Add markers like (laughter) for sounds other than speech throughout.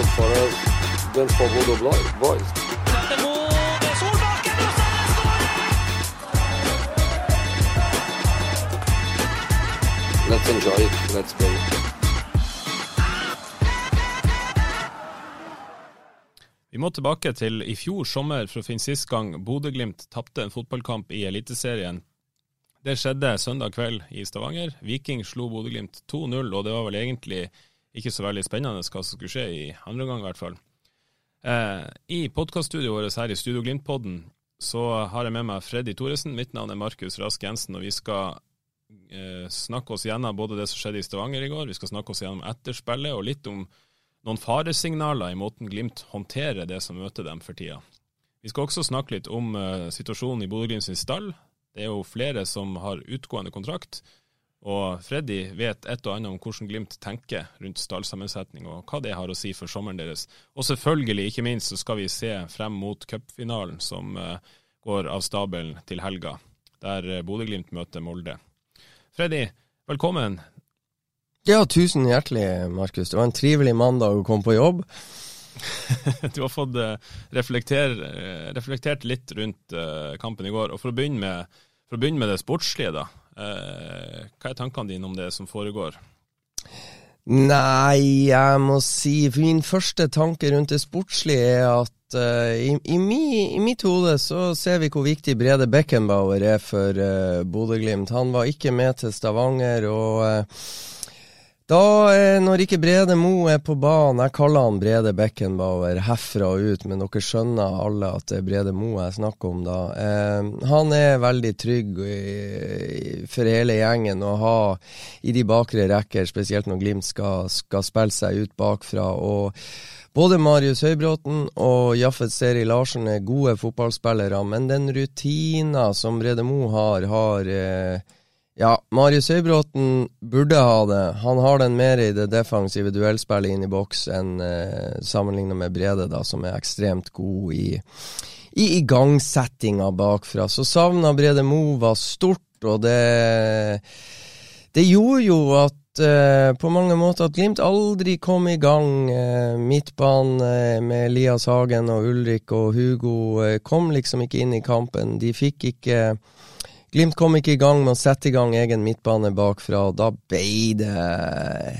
More difficult for us than for Bodo Blo- boys. Let's enjoy it. Let's play. Vi må tilbake til i fjor sommer for å finne sist gang Bodø-Glimt tapte en fotballkamp i Eliteserien. Det skjedde søndag kveld i Stavanger. Viking slo Bodø-Glimt 2-0, og det var vel egentlig ikke så veldig spennende hva som skulle skje i andre omgang, i hvert fall. Eh, I podkaststudioet vårt her i Studio Glimt-podden så har jeg med meg Freddy Thoresen. Mitt navn er Markus Rask Jensen, og vi skal eh, snakke oss gjennom både det som skjedde i Stavanger i går, vi skal snakke oss gjennom etterspillet, og litt om noen faresignaler i måten Glimt håndterer det som møter dem for tida. Vi skal også snakke litt om eh, situasjonen i Bodø-Glimt sin stall. Det er jo flere som har utgående kontrakt, og Freddy vet et og annet om hvordan Glimt tenker rundt stallsammensetning, og hva det har å si for sommeren deres. Og selvfølgelig, ikke minst, så skal vi se frem mot cupfinalen som eh, går av stabelen til helga, der eh, Bodø-Glimt møter Molde. Freddy, velkommen. Ja, tusen hjertelig, Markus. Det var en trivelig mandag å komme på jobb. (laughs) Du har fått eh, reflekter, reflektert litt rundt kampen i går. og For å begynne med, å begynne med det sportslige, da. Eh, hva er tankene dine om det som foregår? Nei, jeg må si Min første tanke rundt det sportslige er at uh, i, i, mi, i mitt hode så ser vi hvor viktig Brede Beckenbauer er for uh, Bodø-Glimt. Han var ikke med til Stavanger, og eh, da, eh, når ikke Brede Mo er på banen Jeg kaller han Brede Beckenbauer herfra og ut, men dere skjønner alle at det er Brede Mo jeg snakker om da. Eh, han er veldig trygg i, for hele gjengen å ha i de bakre rekker, spesielt når Glimt skal, skal spille seg ut bakfra. og både Marius Høybråten og Jaffet Seri Larsen er gode fotballspillere, men den rutina som Brede Mo har, har eh, ja, Marius Høybråten burde ha det. Han har den mer i det defensive duellspillet inn i boks enn eh, sammenlignet med Brede, da, som er ekstremt god i, i igangsettinga bakfra. Så savna Brede Mo var stort, og det Det gjorde jo at eh, på mange måter at Glimt aldri kom i gang. Eh, Midtbanen eh, med Elias Hagen og Ulrik og Hugo kom liksom ikke inn i kampen. De fikk ikke Glimt kom ikke i gang med å sette i gang egen midtbane bakfra, og da ble det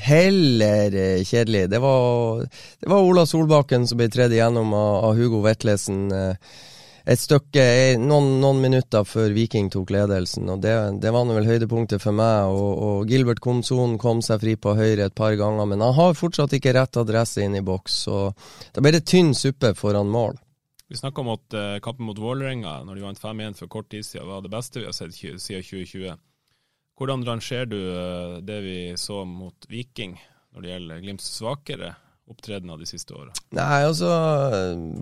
heller eh, kjedelig. Det var, det var Ola Solbakken som ble tredd igjennom av, av Hugo Vetlesen eh, et stykke, eh, noen, noen, minutter før Viking tok ledelsen. og Det, det var vel høydepunktet for meg. og, og Gilbert Komson kom seg fri på høyre et par ganger, men han har fortsatt ikke rett adresse inn i boks. så Da ble det tynn suppe foran mål. Vi snakka om at uh, kampen mot Vålerenga, når de vant 5-1 for kort tid siden, var det beste vi har sett siden 2020. Hvordan rangerer du uh, det vi så mot Viking, når det gjelder Glimts svakere opptreden av de siste åra? Nei, altså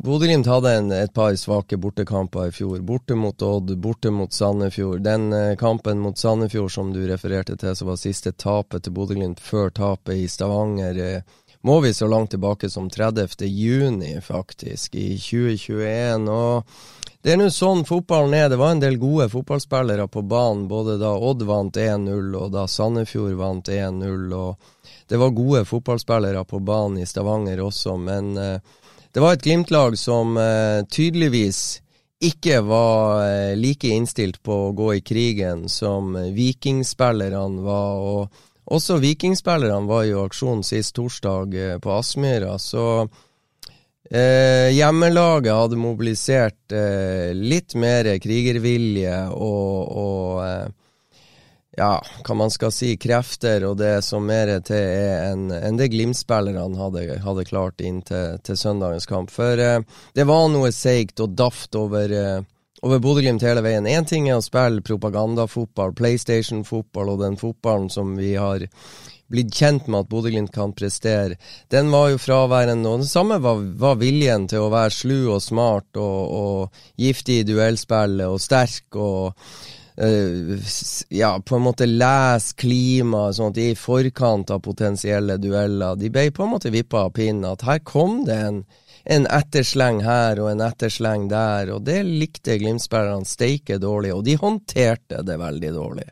Bodø-Glimt hadde en, et par svake bortekamper i fjor. Borte mot Odd, borte mot Sandefjord. Den uh, kampen mot Sandefjord som du refererte til, som var siste tapet til Bodø-Glimt før tapet i Stavanger. Uh, må vi så langt tilbake som 30. juni, faktisk, i 2021. Og det er nå sånn fotballen er. Det var en del gode fotballspillere på banen, både da Odd vant 1-0 og da Sandefjord vant 1-0. og Det var gode fotballspillere på banen i Stavanger også, men uh, det var et Glimt-lag som uh, tydeligvis ikke var uh, like innstilt på å gå i krigen som vikingspillerne var. og også vikingspillerne var i aksjon sist torsdag eh, på Aspmyra, så eh, hjemmelaget hadde mobilisert eh, litt mer krigervilje og, og eh, ja, hva man skal si, krefter og det som mer til er enn en det Glimt-spillerne hadde, hadde, klart inn til, til søndagens kamp. For eh, det var noe seigt og daft over, over Bodø-Glimt hele veien. Én ting er å spille propagandafotball, PlayStation-fotball og den fotballen som vi har blitt kjent med at Bodø-Glimt kan prestere. Den var jo fraværende, og det samme var, var, viljen til å være slu og smart og, og giftig i duellspillet og sterk og uh, ja, på en måte lese klimaet, sånn at de i forkant av potensielle dueller. De ble på en måte vippa av pinnen. At her kom det en en ettersleng her og en ettersleng der, og det likte Glimt-spillerne steike dårlig, og de håndterte det veldig dårlig.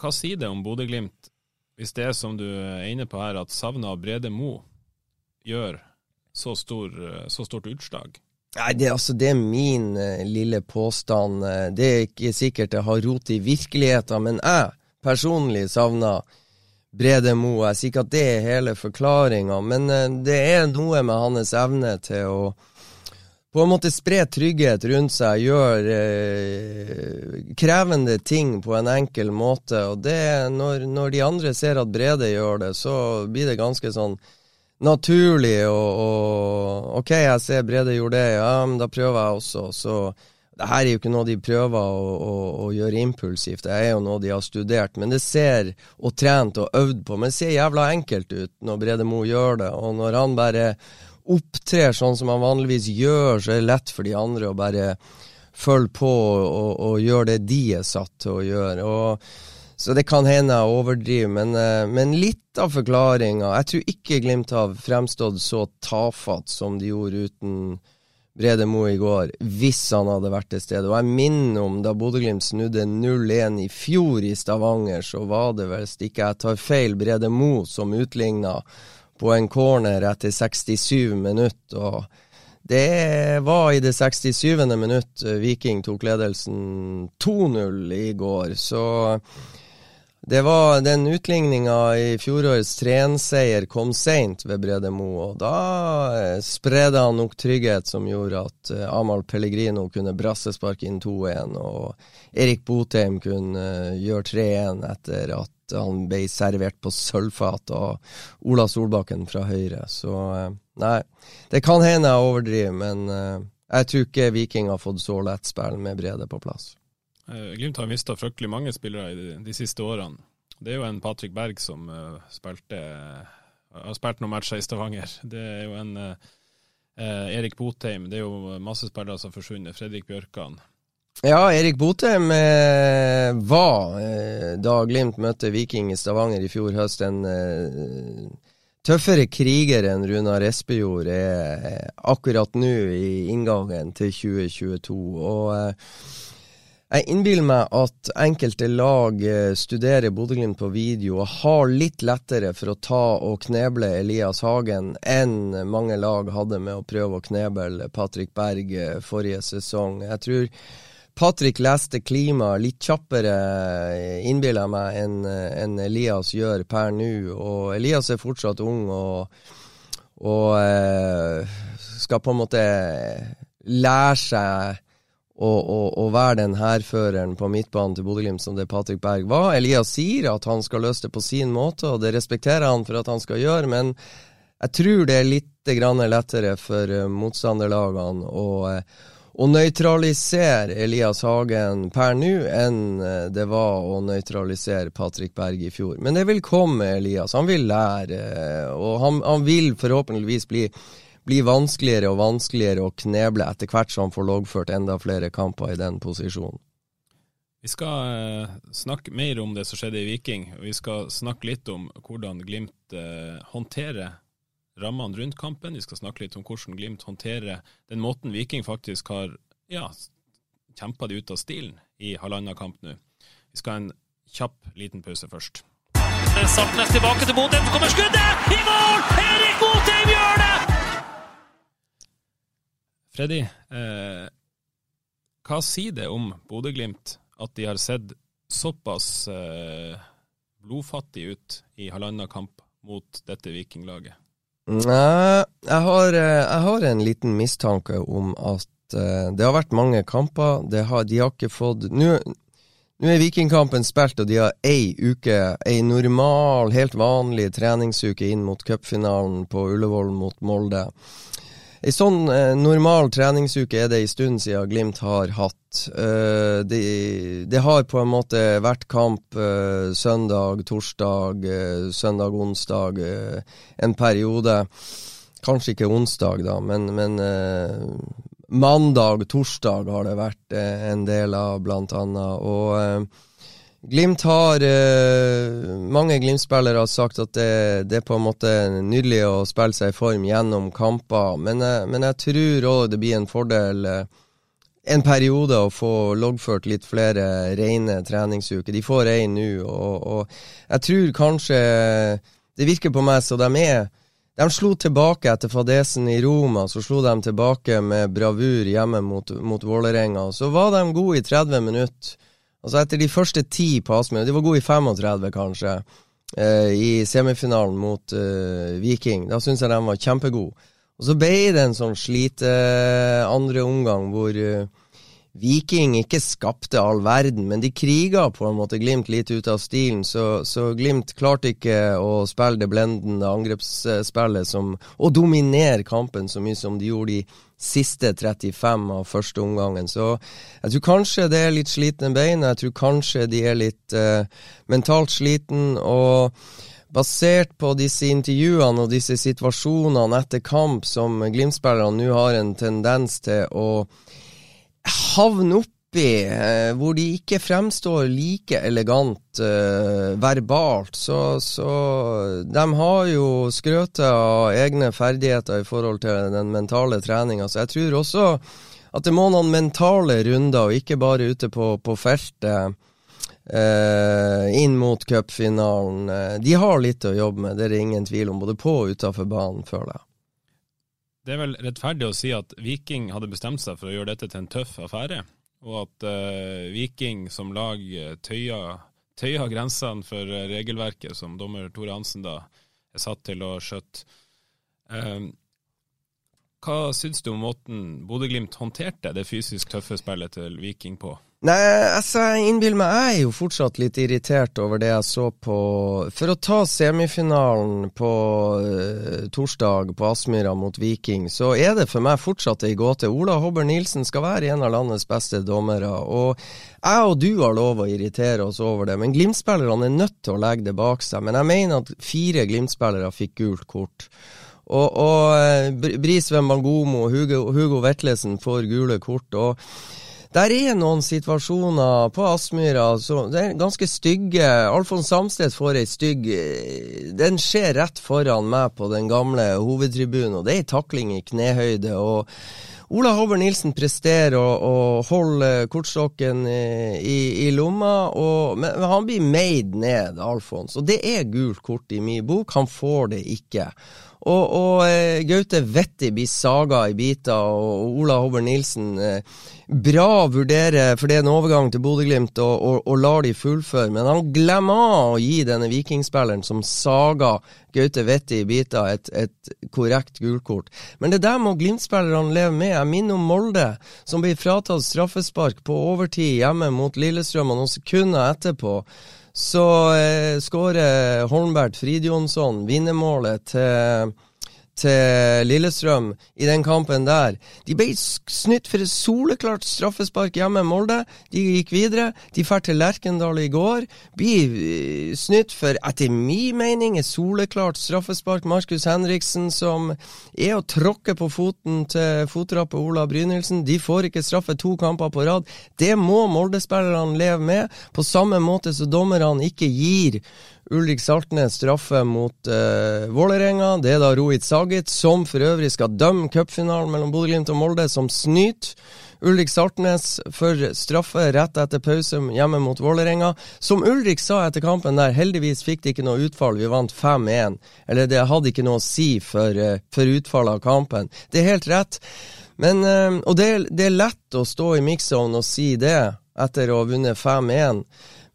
Hva sier det om Bodø-Glimt, hvis det er som du er inne på her, at savna Brede Mo gjør så, stor, så, stort utslag? Nei, det, altså, det er min uh, lille påstand. Det er ikke sikkert det har rot i virkeligheten, men jeg personlig savner Brede Mo. Jeg sier ikke at det er hele forklaringa, men eh, det er noe med hans evne til å på en måte spre trygghet rundt seg, gjøre eh, krevende ting på en enkel måte. Og det når, når, de andre ser at Brede gjør det, så blir det ganske sånn naturlig og, og OK, jeg ser Brede gjorde det, ja, men da prøver jeg også. Så det her er jo ikke noe de prøver å, å, å, gjøre impulsivt, det er jo noe de har studert. Men det ser, og trent og øvd på, men det ser jævla enkelt ut når Brede Moe gjør det. Og når han bare opptrer sånn som han vanligvis gjør, så er det lett for de andre å bare følge på og, og gjøre det de er satt til å gjøre. Og, så det kan hende jeg overdriver, men, eh, men litt av forklaringa Jeg tror ikke Glimt har fremstått så tafatt som de gjorde uten Brede Mo i går, hvis han hadde vært til stede. Og jeg minner om da Bodø-Glimt snudde 0-1 i fjor i Stavanger, så var det vel, ikke jeg tar feil, Brede Mo som utligna på en corner etter 67 minutter. og det var i det 67. minutt Viking tok ledelsen 2-0 i går, så det var den utligninga i fjorårets 3-1-seier kom seint ved Brede Mo, og da eh, spredde han nok trygghet som gjorde at uh, Amahl Pellegrino kunne brassesparke inn 2-1, og Erik Botheim kunne uh, gjøre 3-1 etter at han ble servert på sølvfat av Ola Solbakken fra høyre. Så nei, det kan hende jeg overdriver, men jeg tror ikke Viking har fått så lett spill med Brede på plass. Eh, Glimt har mista fryktelig mange spillere de, de, siste årene. Det er jo en Patrick Berg som uh, spilte uh, har spilt noen matcher i Stavanger. (laughs) Det er jo en uh, Erik Botheim. Det er jo masse spillere som har forsvunnet. Fredrik Bjørkan. Ja, Erik Botheim var, da Glimt møtte Viking i Stavanger i fjor høst, en tøffere kriger enn Runar Espejord er akkurat nå i inngangen til 2022. og jeg innbiller meg at enkelte lag eh, studerer Bodø-Glimt på video og har litt lettere for å ta og kneble Elias Hagen enn mange lag hadde med å prøve å kneble Patrick Berg eh, forrige sesong. Jeg tror Patrick leste klimaet litt kjappere, eh, innbiller jeg meg, enn en Elias gjør per nå. Og Elias er fortsatt ung og, og skal på en måte lære seg å, være den hærføreren på midtbanen til Bodø-Glimt som det Patrick Berg var. Elias sier at han skal løse det på sin måte, og det respekterer han for at han skal gjøre, men jeg tror det er litt lettere for uh, motstanderlagene å, uh, å nøytralisere Elias Hagen per nå enn uh, det var å nøytralisere Patrick Berg i fjor. Men det vil komme, Elias. Han vil lære, og han, han vil forhåpentligvis bli blir vanskeligere og vanskeligere å kneble etter hvert som han får loggført enda flere kamper i den posisjonen. Vi skal eh, snakke mer om det som skjedde i Viking, og vi skal snakke litt om hvordan Glimt eh, håndterer rammene rundt kampen. Vi skal snakke litt om hvordan Glimt håndterer den måten Viking faktisk har ja, kjempa det ut av stilen i halvannen kamp nå. Vi skal ha en kjapp liten pause først. Saltnes tilbake til Bodø, kommer skuddet! I mål! Erik Botheim gjør det! Freddy, eh, hva sier det om Bodø-Glimt at de har sett såpass eh, blodfattig ut i halvannen kamp mot dette vikinglaget? Nei, jeg har, eh, jeg har, en liten mistanke om at uh, det har vært mange kamper. Har, de har ikke fått Nå er Vikingkampen spilt, og de har ei uke, ei normal, helt vanlig treningsuke inn mot cupfinalen på Ullevål mot Molde. Ei sånn eh, normal treningsuke er det en stund siden Glimt har hatt. Eh, det, de har på en måte vært kamp eh, søndag, torsdag, eh, søndag, onsdag en periode. Kanskje ikke onsdag, da, men, men mandag, torsdag har det vært en del av, blant annet. Og Glimt har eh, Mange Glimt-spillere har sagt at det, det, er på en måte nydelig å spille seg i form gjennom kamper, men, eh, men jeg tror òg det blir en fordel eh, en periode å få loggført litt flere rene treningsuker. De får ei nå, og, og, jeg tror kanskje Det virker på meg så de er de slo tilbake etter fadesen i Roma, så slo de tilbake med bravur hjemme mot, mot Vålerenga. Så var de gode i 30 minutter. Altså Etter de første ti passminuttene de var gode i 35 kanskje, eh, i semifinalen mot eh, Viking. Da syns jeg de var kjempegode. Og så ble det en sånn slite eh, andre omgang hvor eh, Viking ikke skapte all verden, men de kriga på en måte Glimt litt ut av stilen, så, så Glimt klarte ikke å spille det blendende angrepsspillet som, og dominere kampen så mye som de gjorde de siste 35 av første omgangen. Så jeg tror kanskje det er litt slitne bein, jeg tror kanskje de er litt uh, mentalt sliten. og Basert på disse intervjuene og disse situasjonene etter kamp som Glimt-spillerne nå har en tendens til å havne oppi, eh, hvor de ikke fremstår like elegant eh, verbalt. Så, så de har jo skrøtet av egne ferdigheter i forhold til den mentale treninga, så jeg tror også at det må noen mentale runder, og ikke bare ute på, på feltet. Uh, inn mot cupfinalen. Uh, de har litt å jobbe med, det er det ingen tvil om, både på og utafor banen, føler jeg. Det er vel rettferdig å si at Viking hadde bestemt seg for å gjøre dette til en tøff affære, og at uh, Viking som lag tøya, tøyer, grensene for regelverket som dommer Tore Hansen da er satt til å skjøtte. Uh, hva syns du om måten Bodø-Glimt håndterte det fysisk tøffe spillet til Viking på? Nei, altså, jeg innbiller meg Jeg er jo fortsatt litt irritert over det jeg så på For å ta semifinalen på uh, torsdag på Aspmyra mot Viking, så er det for meg fortsatt ei gåte. Ola Hobber Nilsen skal være en av landets beste dommere. Og jeg og du har lov å irritere oss over det, men Glimt-spillerne er nødt til å legge det bak seg. Men jeg mener at fire Glimt-spillere fikk gult kort. Og, og uh, Bris Wembangomo og Hugo, Hugo Vetlesen får gule kort. og der er noen situasjoner på Aspmyra som er ganske stygge. Alfons Samstedt får ei stygg eh, Den skjer rett foran meg på den gamle hovedtribunen, og det er ei takling i knehøyde. og Ola Håvard Nilsen presterer å, å holde kortstokken i, i, lomma, og, men han blir made ned, Alfons. Og det er gult kort i min bok, han får det ikke. Og, og eh, Gaute Vetti blir saga i biter, og Ola Håvard Nilsen eh, Bra vurderer, for det er en overgang til Bodø-Glimt, og, og, og, lar de fullføre. Men han glemmer å gi denne vikingspilleren som saga Gaute Vetti biter, et, et korrekt gulkort. Men det der må Glimt-spillerne leve med. Jeg minner om Molde, som blir fratatt straffespark på overtid hjemme mot Lillestrøm, noen sekunder etterpå så eh, skårer Holmbert Fridjonsson vinnermålet til til Lillestrøm i den kampen der. De ble snytt for et soleklart straffespark hjemme i Molde. De gikk videre. De drar til Lerkendal i går. Blir eh, snytt for, etter min mening, et soleklart straffespark. Markus Henriksen som er å tråkke på foten til fotrappet Ola Brynildsen. De får ikke straffe to kamper på rad. Det må Molde-spillerne leve med, på samme måte som dommerne ikke gir Ulrik Saltnes straffe mot uh, Vålerenga. Det er da Rohit Sagit, som for øvrig skal dømme cupfinalen mellom Bodø-Glimt og Molde, som snyter. Ulrik Saltnes for straffe rett etter pause hjemme mot Vålerenga. Som Ulrik sa etter kampen der, heldigvis fikk det ikke noe utfall. Vi vant 5-1. Eller det hadde ikke noe å si for, uh, for utfallet av kampen. Det er helt rett. Men, uh, og det, det, er lett å stå i mix-zone og si det etter å ha vunnet 5-1.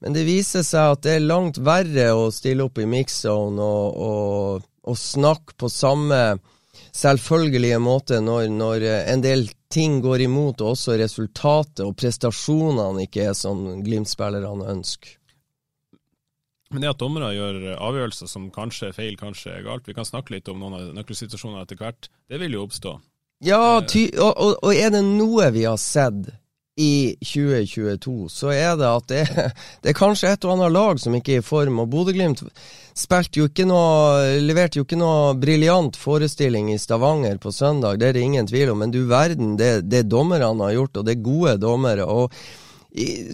Men det viser seg at det er langt verre å stille opp i mix-zone og, og, og, snakke på samme selvfølgelige måte når, når, en del ting går imot, og også resultatet og prestasjonene ikke er som Glimt-spillerne ønsker. Men det at dommere gjør avgjørelser som kanskje er feil, kanskje er galt, vi kan snakke litt om noen av nøkkelsituasjonene etter hvert, det vil jo oppstå. Ja, ty, og, og, og er det noe vi har sett i 2022, så er det at det, (laughs) det, er kanskje et og annet lag som ikke er i form. og Bodø-Glimt leverte jo ikke noe briljant forestilling i Stavanger på søndag, det er det ingen tvil om. Men du verden, det, det dommerne har gjort, og det er gode dommere. og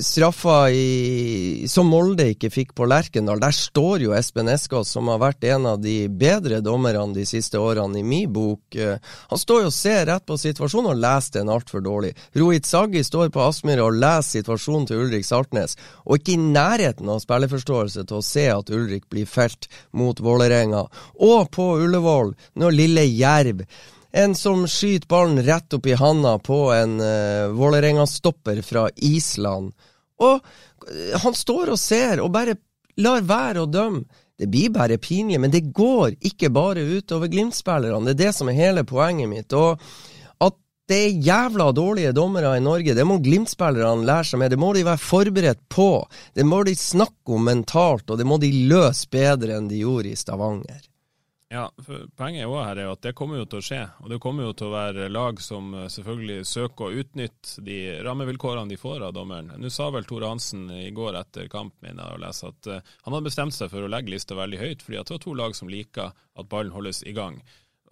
straffa i, som Molde ikke fikk på Lerkendal. Der står jo Espen Eskås, som har vært en av de bedre dommerne de siste årene i min bok. Eh, han står jo og ser rett på situasjonen og leser den altfor dårlig. Rohit Saggi står på Aspmyra og leser situasjonen til Ulrik Saltnes, og ikke i nærheten av spilleforståelse til å se at Ulrik blir felt mot Vålerenga. Og på Ullevål, når lille Jerv en som skyter ballen rett opp i handa på en uh, Vålerenga-stopper fra Island. Og uh, han står og ser, og bare lar være å dømme. Det blir bare pinlig, men det går ikke bare utover Glimt-spillerne. Det er det som er hele poenget mitt. Og at det er jævla dårlige dommere i Norge, det må Glimt-spillerne lære seg med. Det må de være forberedt på. Det må de snakke om mentalt, og det må de løse bedre enn de gjorde i Stavanger. Ja, Poenget også her er jo at det kommer jo til å skje. Og det kommer jo til å være lag som eh, selvfølgelig søker å utnytte de rammevilkårene de får av dommeren. Nå sa vel Tore Hansen i går etter kamp min å lese at uh, han hadde bestemt seg for å legge lista veldig høyt, fordi at det var to lag som liker at ballen holdes i gang.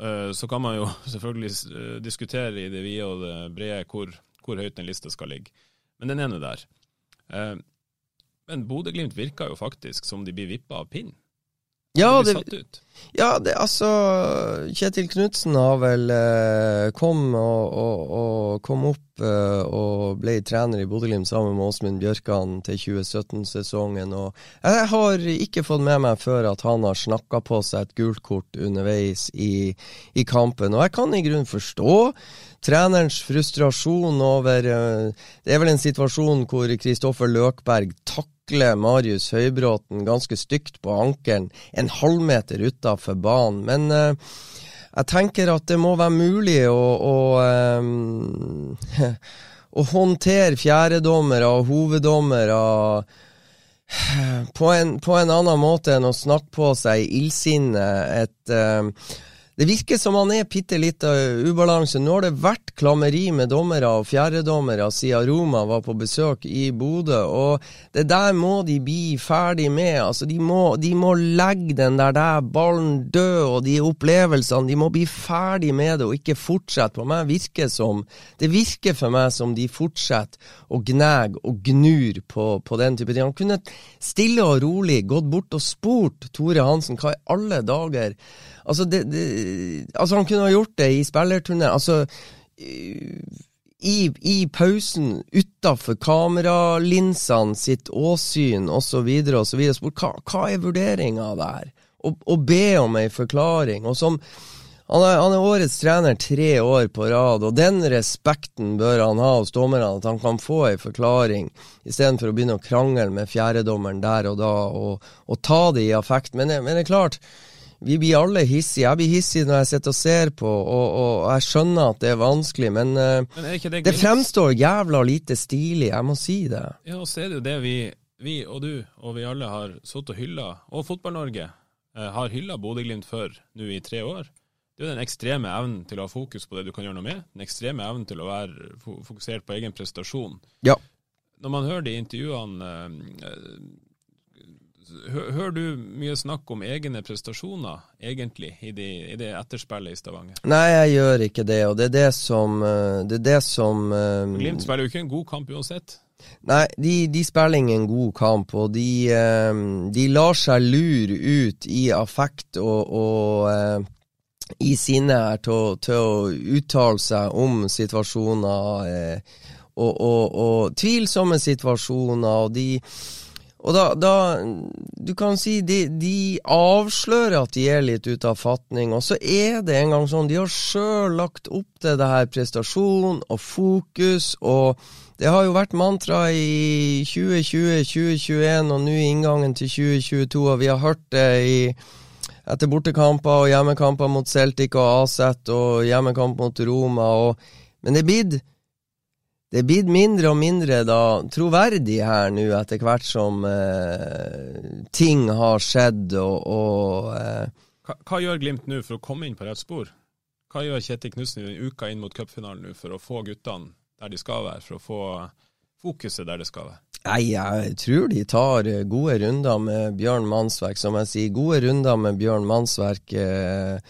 Uh, så kan man jo (laughs) selvfølgelig diskutere i det vide og det brede hvor, hvor høyt den lista skal ligge. Men den ene der. men Bodø-Glimt virka jo faktisk som de blir vippa av pinnen. Ja, det, ja det, altså Kjetil Knutsen har vel eh, kom og, og, og, kom opp eh, og ble trener i Bodø-Glimt sammen med Åsmund Bjørkan til 2017-sesongen. og Jeg har ikke fått med meg før at han har snakka på seg et gult kort underveis i, i, kampen. Og jeg kan i grunnen forstå trenerens frustrasjon over eh, Det er vel en situasjon hvor Kristoffer Løkberg takler takler Marius Høybråten ganske stygt på ankelen en halvmeter utafor banen. Men uh, jeg tenker at det må være mulig å, å, um, (laughs) å håndtere fjerdedommere og hoveddommere på en, på en, annen måte enn å snakke på seg i illsinne et uh, det virker som han er bitte litt av ubalanse. Nå har det vært klammeri med dommere og fjerdedommere siden Roma var på besøk i Bodø, og det der må de bli ferdig med. Altså, de må, de må legge den der, der ballen død, og de opplevelsene, de må bli ferdig med det og ikke fortsette. På meg virker som Det virker for meg som de fortsetter å gnage og gnur på, på den type ting. Han kunne stille og rolig gått bort og spurt Tore Hansen hva i alle dager Altså, det, det, altså, han kunne ha gjort det i spillerturné. Altså, i, i pausen, utafor kameralinsene sitt åsyn osv., osv. Hva, hva er vurderinga der? Å be om ei forklaring. Og som han er, han er, årets trener tre år på rad, og den respekten bør han ha hos dommerne, at han kan få ei forklaring, istedenfor å begynne å krangle med fjerdedommeren der og da, og, og ta det i affekt. Men, men det er klart, vi blir alle hissige. Jeg blir hissig når jeg sitter og ser på, og, og jeg skjønner at det er vanskelig, men, uh, men det, det, fremstår jævla lite stilig, jeg må si det. Ja, og så er det jo det vi, vi og du og vi alle har sittet og hylla, og Fotball-Norge uh, har hylla Bodø-Glimt for nå i tre år. Det er den ekstreme evnen til å ha fokus på det du kan gjøre noe med. Den ekstreme evnen til å være fokusert på egen prestasjon. Ja. Når man hører de intervjuene uh, Hører du mye snakk om egne prestasjoner, egentlig, i, de, i, det etterspillet i Stavanger? Nei, jeg gjør ikke det, og det er det som, eh, det er det som um, Glimt spiller jo ikke en god kamp uansett. Nei, de, de spiller ingen god kamp, og de, um, de, lar seg lure ut i affekt og, og i sinne til, til, å uttale seg om situasjoner og, og, og, tvilsomme situasjoner, og de og da, da, Du kan si de, de, avslører at de er litt ute av fatning, og så er det en gang sånn De har sjøl lagt opp til det her prestasjon og fokus, og det har jo vært mantra i 2020, 2021 og nå i inngangen til 2022, og vi har hørt det i etter bortekamper og hjemmekamper mot Celtic og Aset og hjemmekamp mot Roma, og, men det er blitt det er blitt mindre og mindre da troverdig her nå, etter hvert som eh, ting har skjedd og, og eh. hva, hva, gjør Glimt nå for å komme inn på rett spor? Hva gjør Kjetil Knutsen i uka inn mot cupfinalen nå for å få guttene der de skal være, for å få fokuset der det skal være? Nei, jeg tror de tar eh, gode runder med Bjørn Mannsverk. Som jeg sier, gode runder med Bjørn Mannsverk eh,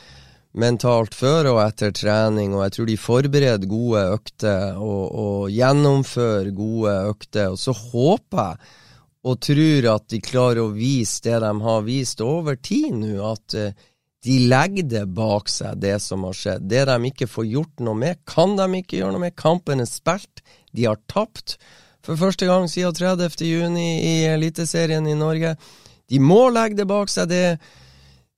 mentalt før og etter trening. Og jeg tror de forbereder gode økter og, og gjennomfører gode økter. Og så håper jeg og tror at de klarer å vise det de har vist over tid nå, at eh, de legger det bak seg, det som har skjedd. Det de ikke får gjort noe med, kan de ikke gjøre noe med. Kampen er spilt, de har tapt for første gang siden 30. juni i Eliteserien i Norge. De må legge det bak seg. Det,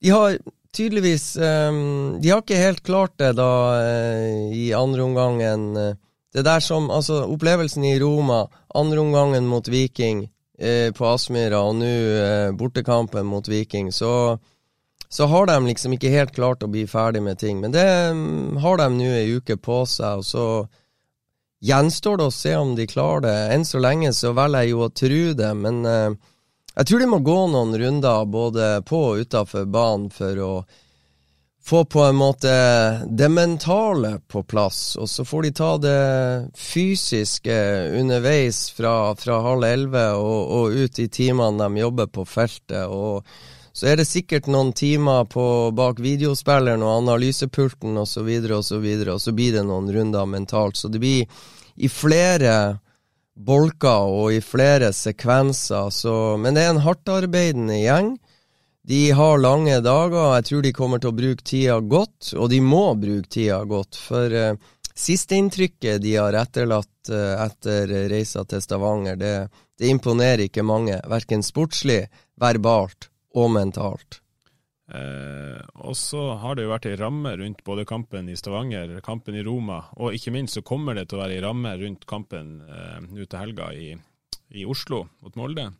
de har tydeligvis um, De har ikke helt klart det da uh, i andre omgangen. det der som Altså, opplevelsen i Roma, andre omgangen mot Viking uh, på Aspmyra, og nå bortekampen mot Viking, så så har de liksom ikke helt klart å bli ferdig med ting. Men det um, har de nå ei uke på seg, og så gjenstår det å se om de klarer det. Enn så lenge så velger jeg jo å tro det, men uh, jeg tror de må gå noen runder både på og utafor banen for å få på en måte det mentale på plass, og så får de ta det fysiske underveis fra, fra halv elleve og, og, ut i timene de jobber på feltet. og så er det sikkert noen timer på, bak videospilleren og analysepulten osv., og, så videre, og, så videre, og så blir det noen runder mentalt. Så det blir i flere bolker og i flere sekvenser. Så, men det er en hardtarbeidende gjeng. De har lange dager. Jeg tror de kommer til å bruke tida godt, og de må bruke tida godt. For uh, sisteinntrykket de har etterlatt uh, etter reisa til Stavanger, det, det imponerer ikke mange. Verken sportslig, verbalt og mentalt. Eh, og så har det jo vært ei ramme rundt både kampen i Stavanger, kampen i Roma, og ikke minst så kommer det til å være ei ramme rundt kampen eh, nå til helga i, i, Oslo mot Molde,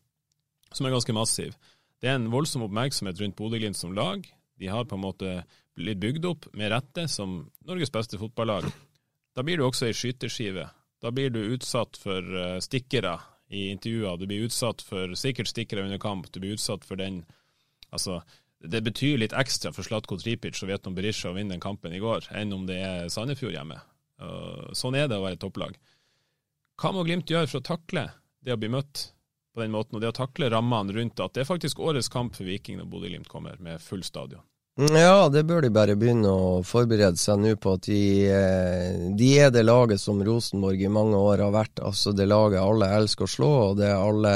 som er ganske massiv. Det er en voldsom oppmerksomhet rundt Bodø-Glimt som lag. De har på en måte blitt bygd opp med rette som Norges beste fotballag. Da blir du også ei skyteskive. Da blir du utsatt for uh, stikkere i intervjuer. Du blir utsatt for sikkert stikkere under kamp. Du blir utsatt for den Altså, det betyr litt ekstra for Slatko Tripic og Vietnam Berisha å vinne den kampen i går, enn om det er Sandefjord hjemme. sånn er det å være topplag. Hva må Glimt gjøre for å takle det å bli møtt på den måten, og det å takle rammene rundt at det er faktisk årets kamp for Viking når Bodø-Glimt kommer med full stadion? Ja, det bør de bare begynne å forberede seg nå på at de, eh, de, er det laget som Rosenborg i mange år har vært. Altså det laget alle elsker å slå, og det alle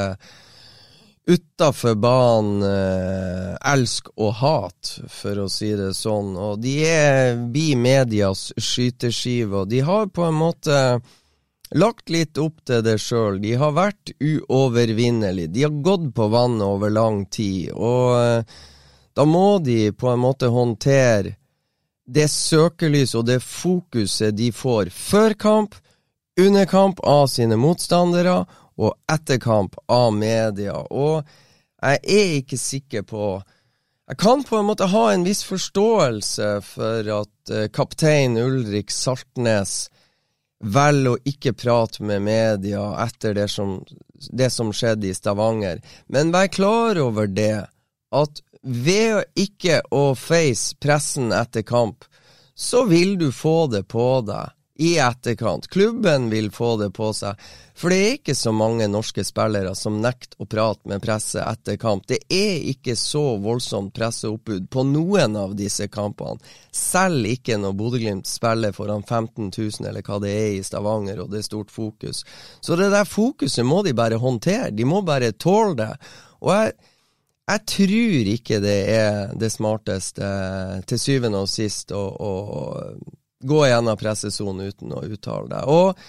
utafor banen eh, elsk og hat, for å si det sånn. Og de er bi medias skyteskive, og de har på en måte lagt litt opp til det sjøl. De har vært uovervinnelige. De har gått på vannet over lang tid, og eh, da må de på en måte håndtere det søkelys og det fokuset de får før kamp, under kamp av sine motstandere, og etterkamp av media. Og jeg er ikke sikker på Jeg kan på en måte ha en viss forståelse for at uh, kaptein Ulrik Saltnes velger å ikke prate med media etter det som, det som skjedde i Stavanger. Men vær klar over det, at ved ikke å face pressen etter kamp, så vil du få det på deg i etterkant. Klubben vil få det på seg. For det er ikke så mange norske spillere som nekter å prate med presse etter kamp. Det er ikke så voldsomt presseoppbud på noen av disse kampene. Selv ikke når Bodø-Glimt spiller foran 15 000, eller hva det er i Stavanger, og det er stort fokus. Så det der fokuset må de bare håndtere. De må bare tåle det. Og jeg, jeg tror ikke det er det smarteste til syvende og sist å, å gå gjennom pressesonen uten å uttale det. Og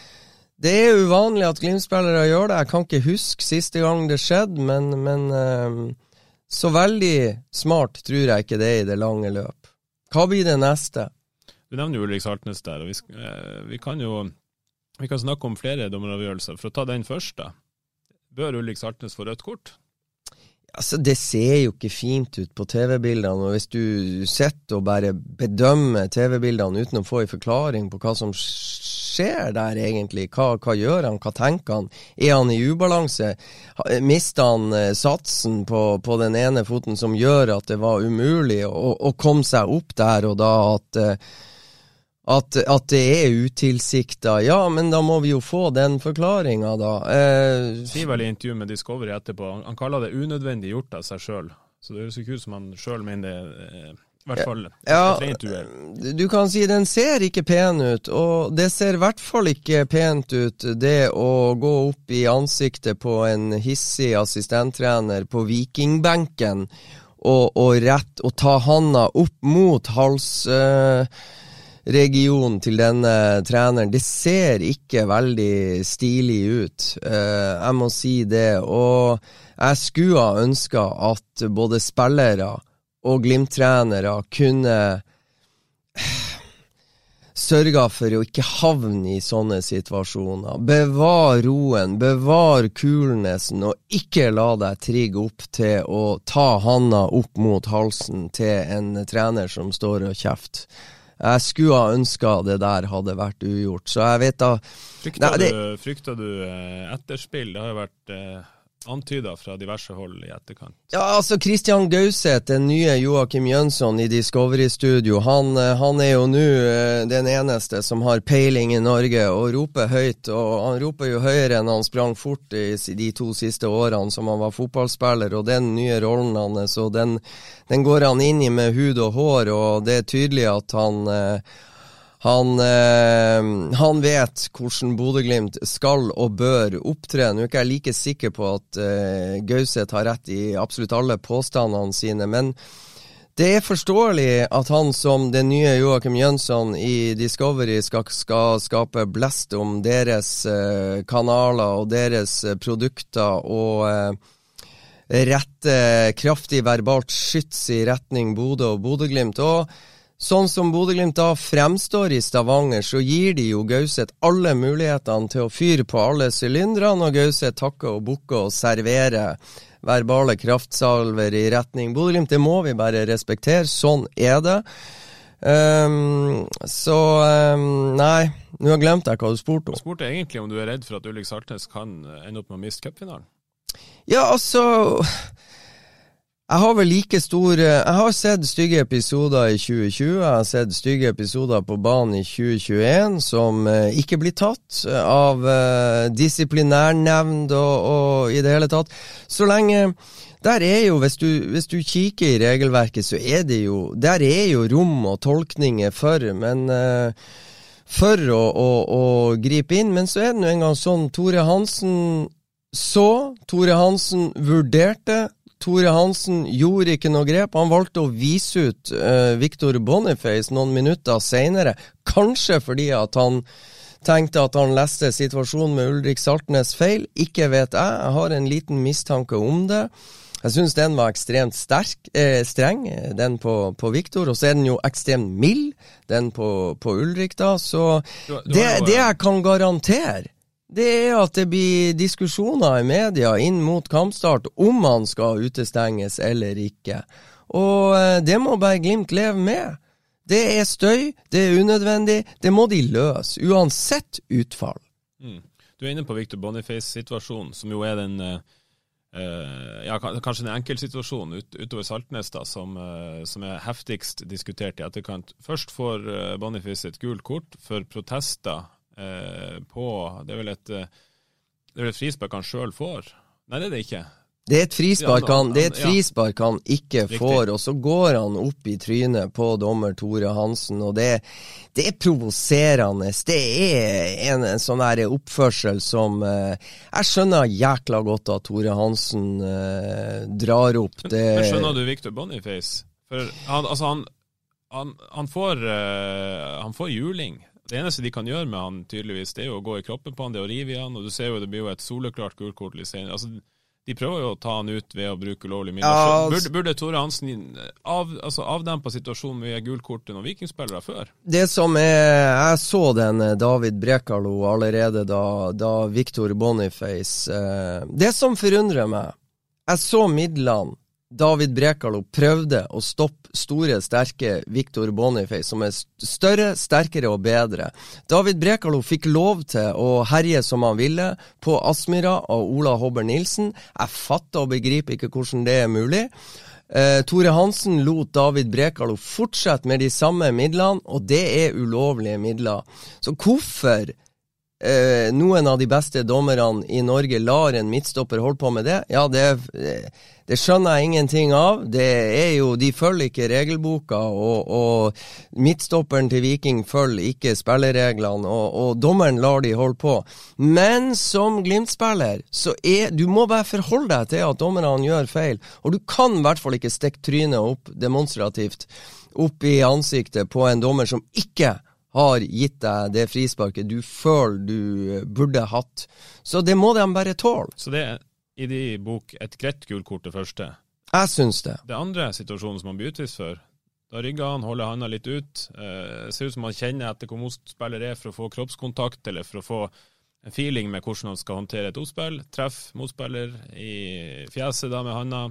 det er uvanlig at Glimt-spillere gjør det. Jeg kan ikke huske siste gang det skjedde, men, men um, så veldig smart tror jeg ikke det er i det lange løp. Hva blir det neste? Du nevner Ulrik Saltnes der, og vi, eh, vi, kan jo vi kan snakke om flere dommeravgjørelser. For å ta den først, da. Bør Ulrik Saltnes få rødt kort? Altså, Det ser jo ikke fint ut på TV-bildene, og hvis du sitter og bare bedømmer TV-bildene uten å få en forklaring på hva som skjer der egentlig, hva, hva, gjør han, hva tenker han, er han i ubalanse, mister han eh, satsen på, på, den ene foten som gjør at det var umulig å, å komme seg opp der og da, at eh, At, at det er utilsikta. Ja, men da må vi jo få den forklaringa, da. Eh, Sier vel i intervju med Discovery etterpå, han, han kaller det unødvendig gjort av seg sjøl. Så det høres ikke ut som han sjøl mener det. eh, I hvert fall ja, du kan si den ser ikke pen ut, og det ser i hvert fall ikke pent ut det å gå opp i ansiktet på en hissig assistenttrener på vikingbenken og, og rett og ta handa opp mot halsregionen til denne treneren. Det ser ikke veldig stilig ut, eh, jeg må si det. Og jeg skulle ha ønska at både spillere og Glimt-trenere kunne sørga for å ikke havne i sånne situasjoner. Bevar roen, bevar kulnesen, og ikke la deg trigge opp til å ta handa opp mot halsen til en trener som står og kjefter. Jeg skulle ha ønska det der hadde vært ugjort, så jeg vet da Frykta Nei, det- du, frykta du eh, etterspill? Det har jo vært eh, antyda fra diverse hold i etterkant. Ja, altså Christian Gauseth, den nye Joakim Jønsson i Discovery Studio, han, eh, han er jo nå eh, den eneste som har peiling i Norge og roper høyt. Og han roper jo høyere enn han sprang fort i de to siste årene som han var fotballspiller. Og den nye rollen hans, og den, den går han inn i med hud og hår, og det er tydelig at han eh, han, eh, han vet hvordan Bodø-Glimt skal og bør opptre. Nå er ikke jeg like sikker på at eh, Gauseth har rett i absolutt alle påstandene sine, men det er forståelig at han som den nye Joakim Jønsson i Discovery skal, skal skape blest om deres eh, kanaler og deres produkter og eh, rette kraftig verbalt skyts i retning Bodø og Bodø-Glimt. Og Sånn som Bodø-Glimt da fremstår i Stavanger, så gir de jo Gauseth alle mulighetene til å fyre på alle sylindrene, og Gauseth takker og bukker og serverer verbale kraftsalver i retning Bodø-Glimt. Det må vi bare respektere. Sånn er det. Um, så um, Nei, nå har jeg hva du spurte om. Jeg spurte egentlig om du er redd for at Ulrik Saltnes kan ende opp med å miste cupfinalen. Ja, altså Jeg har vel like stor eh, Jeg har sett stygge episoder i 2020. Jeg har sett stygge episoder på banen i 2021 som eh, ikke blir tatt eh, av disiplinærnevnd disiplinærnemnd og, og i det hele tatt. Så lenge der er jo, hvis du, hvis du kikker i regelverket, så er det jo Der er jo rom og tolkninger for, men eh, For å, å, å gripe inn. Men så er det nå engang sånn Tore Hansen så, Tore Hansen vurderte. Tore Hansen gjorde ikke noe grep. Han valgte å vise ut uh, Victor Boniface noen minutter senere. Kanskje fordi at han tenkte at han leste situasjonen med Ulrik Saltnes feil. Ikke vet jeg. Jeg har en liten mistanke om det. Jeg syns den var ekstremt sterk, eh, streng, den på, på Victor. Og så er den jo ekstremt mild, den på, på Ulrik, da. Så Du- du det, jo, det jeg kan garantere, det er at det blir diskusjoner i media inn mot kampstart om han skal utestenges eller ikke. Og eh, det må bare Glimt leve med. Det er støy, det er unødvendig, det må de løse, uansett utfall. Mm. Du er inne på Victor Boniface-situasjonen, som jo er den eh, ja, kanskje den enkeltsituasjonen ut, utover Saltnes da, som, uh, som er heftigst diskutert i etterkant. Først får uh, Boniface et gult kort for protester på Det er vel et, eh, det er vel et frispark han sjøl får? Nei, det er det ikke. Det er et frispark han, frispark han ikke får, og så går han opp i trynet på dommer Tore Hansen, og det, det er provoserende. Det er en, en sånn her oppførsel som eh, Jeg skjønner jækla godt at Tore Hansen eh, drar opp det men skjønner du Victor Boniface? For han, altså han, han, han, får, eh, han får juling. Det eneste de kan gjøre med han, tydeligvis, det er jo å gå i kroppen på han, det er å rive i han, og du ser jo det blir jo et soleklart gult kort litt senere. Altså, de prøver jo å ta han ut ved å bruke ulovlige midler. Ja, altså- burde, burde Tore Hansen av, altså avdempa situasjonen med gult kort til noen vikingspillere før? Det som er Jeg så den eh, David Brekalo allerede da, da Victor Boniface eh, Det som forundrer meg Jeg så midlene David Brekalo prøvde å stoppe store, sterke Victor Boniface, som er større, sterkere og bedre. David Brekalo fikk lov til å herje som han ville på Aspmyra og Ola Hobber Nilsen. Jeg fatter og begriper ikke hvordan det er mulig. Eh, Tore Hansen lot David Brekalo fortsette med de samme midlene, og det er ulovlige midler. Så hvorfor eh, noen av de beste dommerne i Norge lar en midtstopper holde på med det, ja, det, det, skjønner jeg ingenting av. Det er jo, De følger ikke regelboka, og, og midtstopperen til Viking følger ikke spillereglene, og, og, dommeren lar de holde på. Men som Glimt-spiller, så er du må bare forholde deg til at dommerne gjør feil, og du kan i hvert fall ikke stikke trynet opp demonstrativt opp i ansiktet på en dommer som ikke har gitt deg det frisparket du føler du burde hatt. Så det må de bare tåle. Så det i de bok et greit gult kort det første? Jeg syns det. Det andre situasjonen som han blir utvist for, da rygger han, holder handa litt ut. Eh, ser ut som han kjenner etter hvor motspiller er for å få kroppskontakt, eller for å få en feeling med hvordan han skal håndtere et oppspill. Treff motspiller i fjeset da med handa.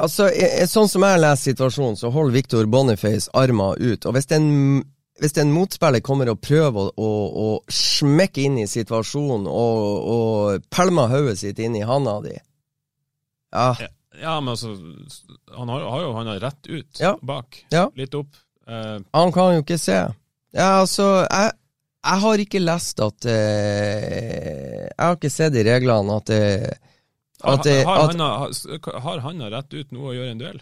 Altså, Sånn som jeg leser situasjonen, så holder Victor Boniface armen ut. Og hvis en hvis en motspiller kommer og prøver å, å, å smekke inn i situasjonen og, og pælmer hodet sitt inn i handa di ja. ja. men altså Han har, har jo hånda rett ut ja. bak. Ja. Litt opp. Eh. Han kan jo ikke se. Ja, altså Jeg, jeg har ikke lest at eh, Jeg har ikke sett i reglene at det at det, har, har, handa rett ut noe å gjøre en duell?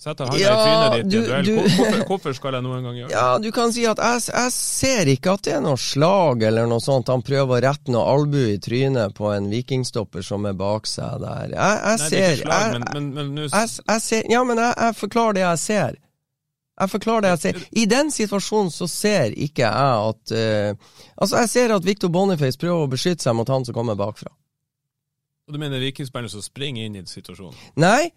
Setter han ja, i trynet ditt du, duell? hvorfor, hvorfor, skal jeg noen gang gjøre det? Ja, Du kan si at jeg, jeg, ser ikke at det er noe slag eller noe sånt. Han prøver å rette noe albu i trynet på en vikingstopper som er bak seg der. Jeg, jeg Nei, ser, det er ikke slag, men, men, men jeg, ser Ja, men jeg, forklarer det jeg ser. Jeg forklarer det jeg ser. I den situasjonen så ser ikke jeg at uh, Altså, jeg ser at Victor Boniface prøver å beskytte seg mot han som kommer bakfra. Og Du mener vikingspilleren som springer inn i situasjonen? Nei,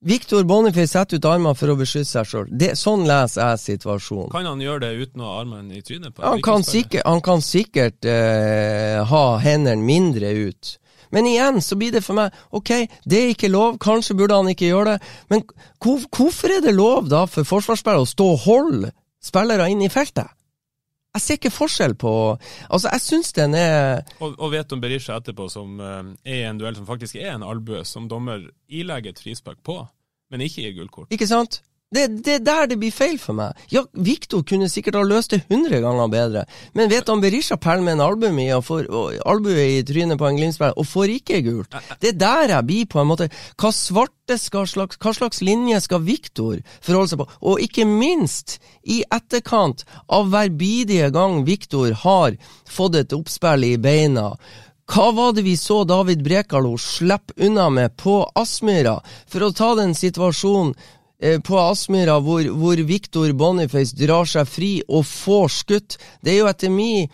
Victor Boniface setter ut armene for å beskytte seg sjøl. Sånn leser jeg situasjonen. Kan han gjøre det uten å ha armene i trynet? på Han kan sikkert, han kan sikkert eh, ha hendene mindre ut. Men igjen så blir det for meg ok, det er ikke lov, kanskje burde han ikke gjøre det. Men hvor, hvorfor er det lov da for forsvarsspillere å stå og holde spillere inn i feltet? Jeg ser ikke forskjell på Altså, jeg syns den er Og, og vet om Berisha etterpå, som uh, er en duell som faktisk er en albue, som dommer ilegger et frispark på, men ikke gir gullkort. Ikke sant? Det, er der det blir feil for meg. Ja, Viktor kunne sikkert ha løst det hundre ganger bedre, men vet han Berisha Pell med en albue i, albue i trynet på en Glimt-spiller og får ikke gult? Det er der jeg blir på en måte Hva svarte skal slags, hva slags linje skal Viktor forholde seg på? Og ikke minst, i etterkant av hver bidige gang Viktor har fått et oppspill i beina, hva var det vi så David Brekalo slippe unna med på Aspmyra? For å ta den situasjonen på Aspmyra hvor, hvor Victor Boniface drar seg fri og får skutt. Det er jo etter min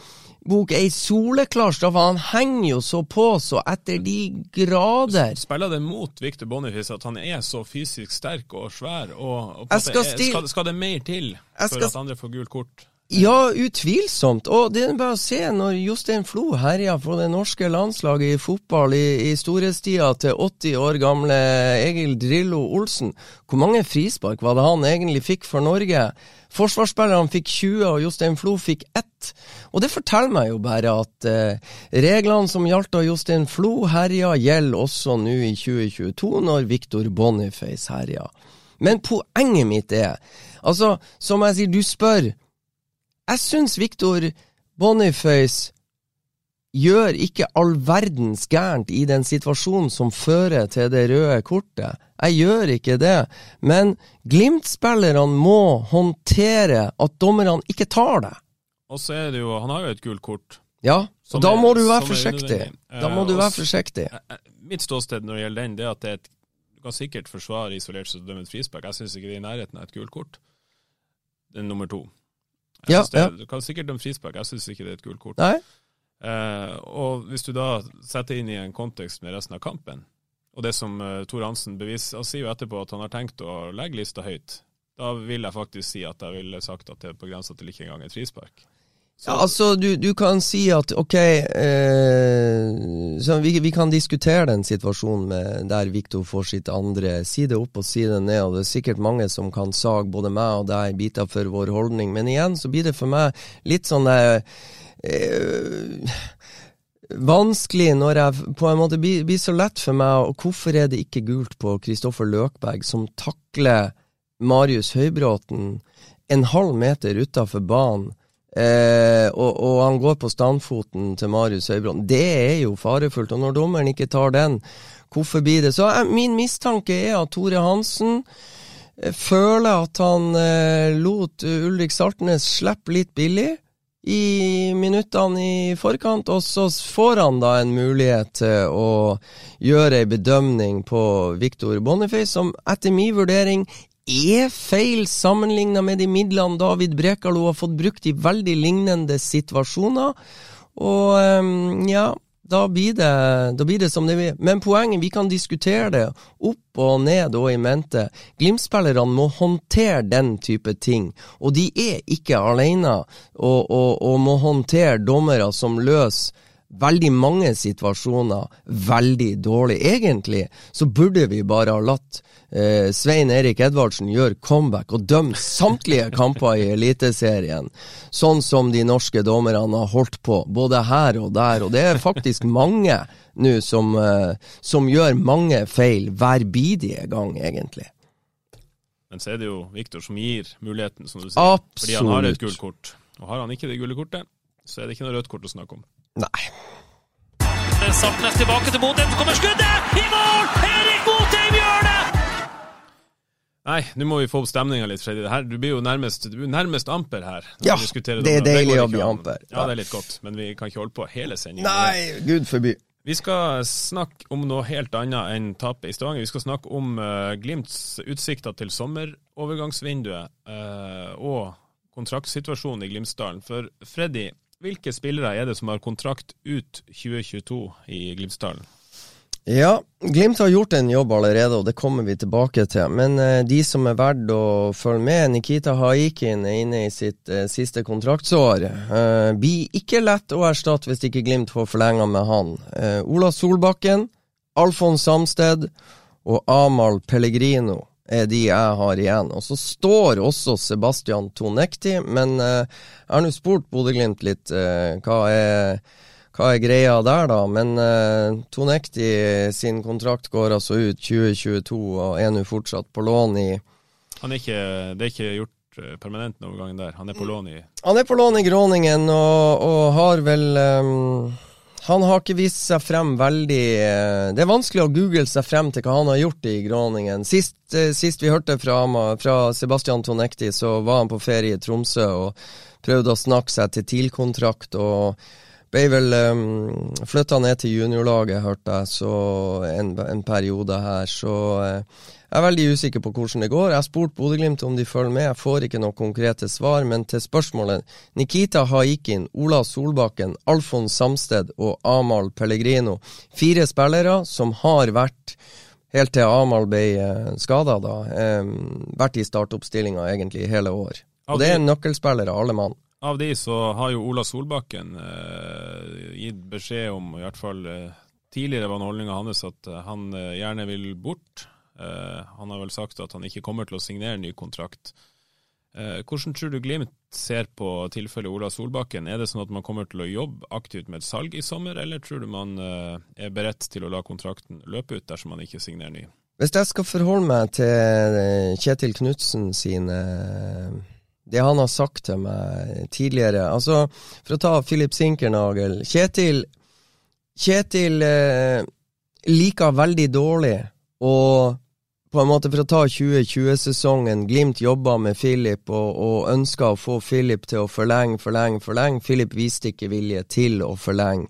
bok ei soleklar straffe. Han henger jo så på så etter de grader. Spiller det mot Victor Boniface at han er så fysisk sterk og svær? Og, og skal, skal, skal, det mer til for at andre får gult kort? Ja, utvilsomt. Og det er bare å se når Jostein Flo herja på det norske landslaget i fotball i, i storhetstida til 80 år gamle Egil Drillo Olsen. Hvor mange frispark var det han egentlig fikk for Norge? Forsvarsspillerne fikk 20, og Jostein Flo fikk 1. Og det forteller meg jo bare at eh, reglene som gjaldt da Jostein Flo herja, gjelder også nå i 2022, når Victor Boniface herja. Men poenget mitt er, altså, som jeg sier, du spør jeg syns Victor Boniface gjør ikke all verdens gærent i den situasjonen som fører til det røde kortet. Jeg gjør ikke det, men Glimt-spillerne må håndtere at dommerne ikke tar det. Og så er det jo Han har jo et gult kort. Ja, og da må du være forsiktig. Da må du være forsiktig. Mitt ståsted når det gjelder den, det er at det er et, du kan sikkert forsvare isolert seg til å dømme et frispark. Jeg syns ikke det er i nærheten av et gult kort. Er nummer to. Ja, det. Du kan sikkert dømme frispark, jeg syns ikke det er et gult kort. Nei. Eh, og hvis du da setter inn i en kontekst med resten av kampen, og det som uh, Tor Hansen beviser Han sier jo etterpå at han har tenkt å legge lista høyt. Da vil jeg faktisk si at jeg ville sagt at det er på grensa til ikke engang et frispark. Så, Ja, altså, du, du kan si at ok eh, vi, vi kan diskutere den situasjonen der Viktor får sitt andre side opp og side ned, og det er sikkert mange som kan sage både meg og deg biter for vår holdning, men igjen så blir det for meg litt sånn eh, eh, vanskelig når jeg på en måte blir, blir så lett for meg, og hvorfor er det ikke gult på Kristoffer Løkberg, som takler Marius Høybråten en halv meter utafor banen? Eh, og, og, han går på standfoten til Marius Høybråten. Det er jo farefullt. Og når dommeren ikke tar den, hvorfor blir det så? Eh, min mistanke er at Tore Hansen eh, føler at han eh, lot Ulrik Saltnes slippe litt billig i minuttene i forkant, og så får han da en mulighet til å gjøre ei bedømning på Viktor Boniface, som etter min vurdering er feil sammenligna med de midlene David Brekalo har fått brukt i veldig lignende situasjoner. Og um, ja, da blir, det, da blir det som det blir. Men poenget, vi kan diskutere det opp og ned og i mente. Glimt-spillerne må håndtere den type ting, og de er ikke alene og, og, og må håndtere dommere som løser veldig mange situasjoner veldig dårlig. Egentlig så burde vi bare ha latt eh, Svein Erik Edvardsen gjøre comeback og dømme samtlige kamper i Eliteserien, sånn som de norske dommerne har holdt på, både her og der. Og det er faktisk mange nå som, eh, som gjør mange feil hver bidige gang, egentlig. Men så er det jo Viktor som gir muligheten, som du sier. Absolutt. Fordi han har et gult kort. Og har han ikke det gule kortet, så er det ikke noe rødt kort å snakke om. Nei. Saltnes tilbake til Bodø, så kommer skuddet! I mål! Erik Botheim gjør det! Nei, nå må vi få opp stemninga litt, Freddy. Her, du blir jo nærmest, du blir nærmest amper her. Ja, det er deilig å bli amper. Ja, det er litt godt, men vi kan ikke holde på hele sendinga. Nei, gud forby. Vi skal snakke om noe helt annet enn tapet i Stavanger. Vi skal snakke om uh, Glimts utsikter til sommerovergangsvinduet uh, og kontraktsituasjonen i Glimtsdalen. For Freddy, hvilke spillere er det som har kontrakt ut 2022 i Glimtsdalen? Ja, Glimt har gjort en jobb allerede, og det kommer vi tilbake til. Men eh, de som er verdt å følge med, Nikita Haikin er inne i sitt eh, siste kontraktsår. Eh, blir ikke lett å erstatte hvis ikke Glimt får forlenga med han. Eh, Ola Solbakken, Alfons Samsted og Amahl Pellegrino er de jeg har igjen. Og så står også Sebastian Tonekti, men eh, jeg har nå spurt Bodø-Glimt litt eh, hva er hva er greia der, da? Men Tonekti sin kontrakt går altså ut 2022 og er nå fortsatt på lån i Han er ikke, det er ikke gjort eh, permanent noen gang der. Han er på lån i Han er på lån i Gråningen og, og har vel um, Han har ikke vist seg frem veldig uh, Det er vanskelig å google seg frem til hva han har gjort i Gråningen. Sist, uh, sist vi hørte fra, fra Sebastian Tonekti, så var han på ferie i Tromsø og prøvde å snakke seg til TIL-kontrakt. og ble vel um, flytta ned til juniorlaget, hørte jeg, så en, en periode her. Så uh, jeg er veldig usikker på hvordan det går. Jeg har spurt Bodø-Glimt om de følger med, jeg får ikke noen konkrete svar. Men til spørsmålet Nikita Haikin, Ola Solbakken, Alfons Samsted og Amahl Pellegrino. Fire spillere som har vært Helt til Amahl ble uh, skada, da. Um, vært i startoppstillinga egentlig hele år. Og det er nøkkelspillere, alle mann. Av de så har jo Ola Solbakken eh, gitt beskjed om, i hvert fall eh, tidligere var holdninga hans, at eh, han eh, gjerne vil bort. Eh, han har vel sagt at han ikke kommer til å signere ny kontrakt. Eh, hvordan tror du Glimt ser på tilfellet Ola Solbakken? Er det sånn at man kommer til å jobbe aktivt med et salg i sommer, eller tror du man eh, er beredt til å la kontrakten løpe ut dersom man ikke signerer ny? Hvis jeg skal forholde meg til Kjetil Knutsen sine det han har sagt til meg tidligere. Altså, For å ta Philip Sinkernagel Kjetil, Kjetil eh, liker veldig dårlig å på en måte For å ta 2020-sesongen, Glimt jobba med Philip og, og ønska å få Philip til å forlenge, forlenge, forlenge. Philip viste ikke vilje til å forlenge.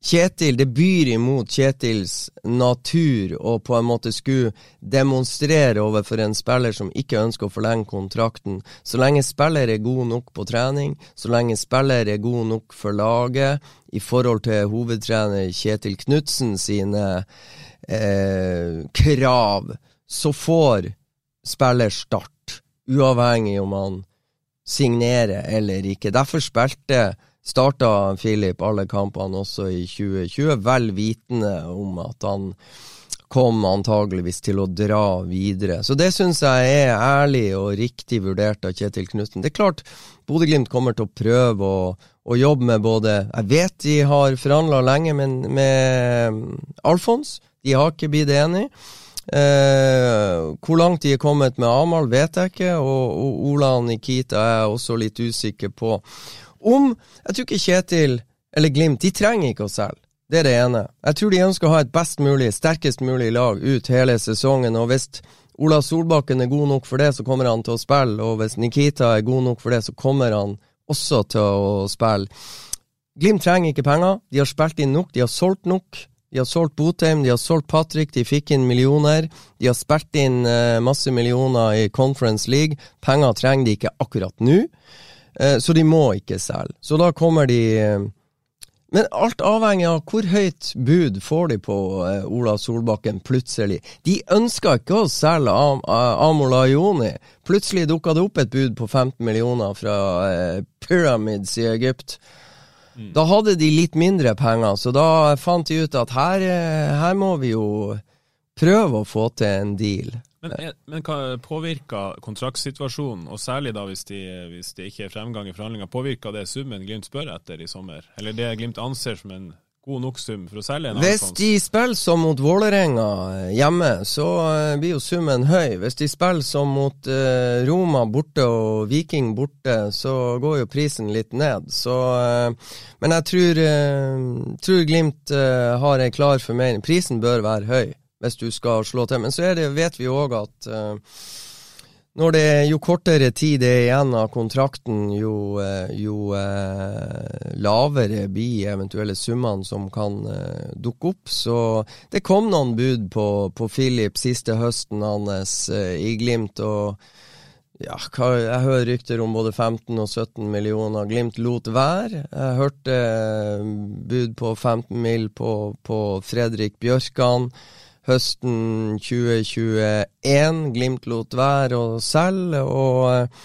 Kjetil, det byr imot Kjetils natur å på en måte skulle demonstrere overfor en spiller som ikke ønsker å forlenge kontrakten. Så lenge spiller er god nok på trening, så lenge spiller er god nok for laget i forhold til hovedtrener Kjetil Knutsen sine eh, krav, så får spiller start, uavhengig om han signerer eller ikke. Derfor spilte starta Philip alle kampene også i 2020, vel vitende om at han kom antageligvis til å dra videre. Så det syns jeg er ærlig og riktig vurdert av Kjetil Knutsen. Det er klart Bodø-Glimt kommer til å prøve å, å, jobbe med både Jeg vet de har forhandla lenge men med Alfons. De har ikke blitt enige. Eh, hvor langt de er kommet med Amahl, vet jeg ikke, og, og Ola Nikita er jeg også litt usikker på. Om Jeg tror ikke Kjetil eller Glimt de trenger ikke å selge. Det er det ene. Jeg tror de ønsker å ha et best mulig, sterkest mulig lag ut hele sesongen. og hvis Ola Solbakken er god nok for det, så kommer han til å spille. Og hvis Nikita er god nok for det, så kommer han også til å spille. Glimt trenger ikke penger. De har spilt inn nok, de har solgt nok. De har solgt Botheim, de har solgt Patrick, de fikk inn millioner. De har spilt inn uh, masse millioner i Conference League. Penger trenger de ikke akkurat nå, uh, så de må ikke selge. Så da kommer de uh, men alt avhenger av hvor høyt bud får de på eh, Ola Solbakken plutselig. De ønska ikke å selge Am Amola Joni. Plutselig dukka det opp et bud på 15 millioner fra eh, Pyramids i Egypt. Mm. Da hadde de litt mindre penger, så da fant de ut at her, eh, her må vi jo prøve å få til en deal. Men, men hva påvirker kontraktsituasjonen, og særlig da hvis det de ikke er fremgang i forhandlinger, påvirker det summen Glimt spør etter i sommer? Eller det Glimt anser som en god nok sum for å selge en Hvis de spiller som mot Vålerenga eh, hjemme, så uh, blir jo summen høy. Hvis de spiller som mot uh, Roma borte og Viking borte, så går jo prisen litt ned. Så Men jeg tror, tror Glimt har en klar formening. Prisen bør være høy hvis du skal slå til. Men så det, vet vi òg at det, jo kortere tid det er igjen av kontrakten, jo, uh, jo eh, lavere blir eventuelle summene som kan dukke opp. Så det kom noen bud på, på Philip siste høsten hans i Glimt. og ja, jeg hører rykter om både 15 og 17 millioner. Glimt lot være. Jeg hørte bud på 15 mill. på, på Fredrik Bjørkan høsten 2021. Glimt lot være å selge, og eh,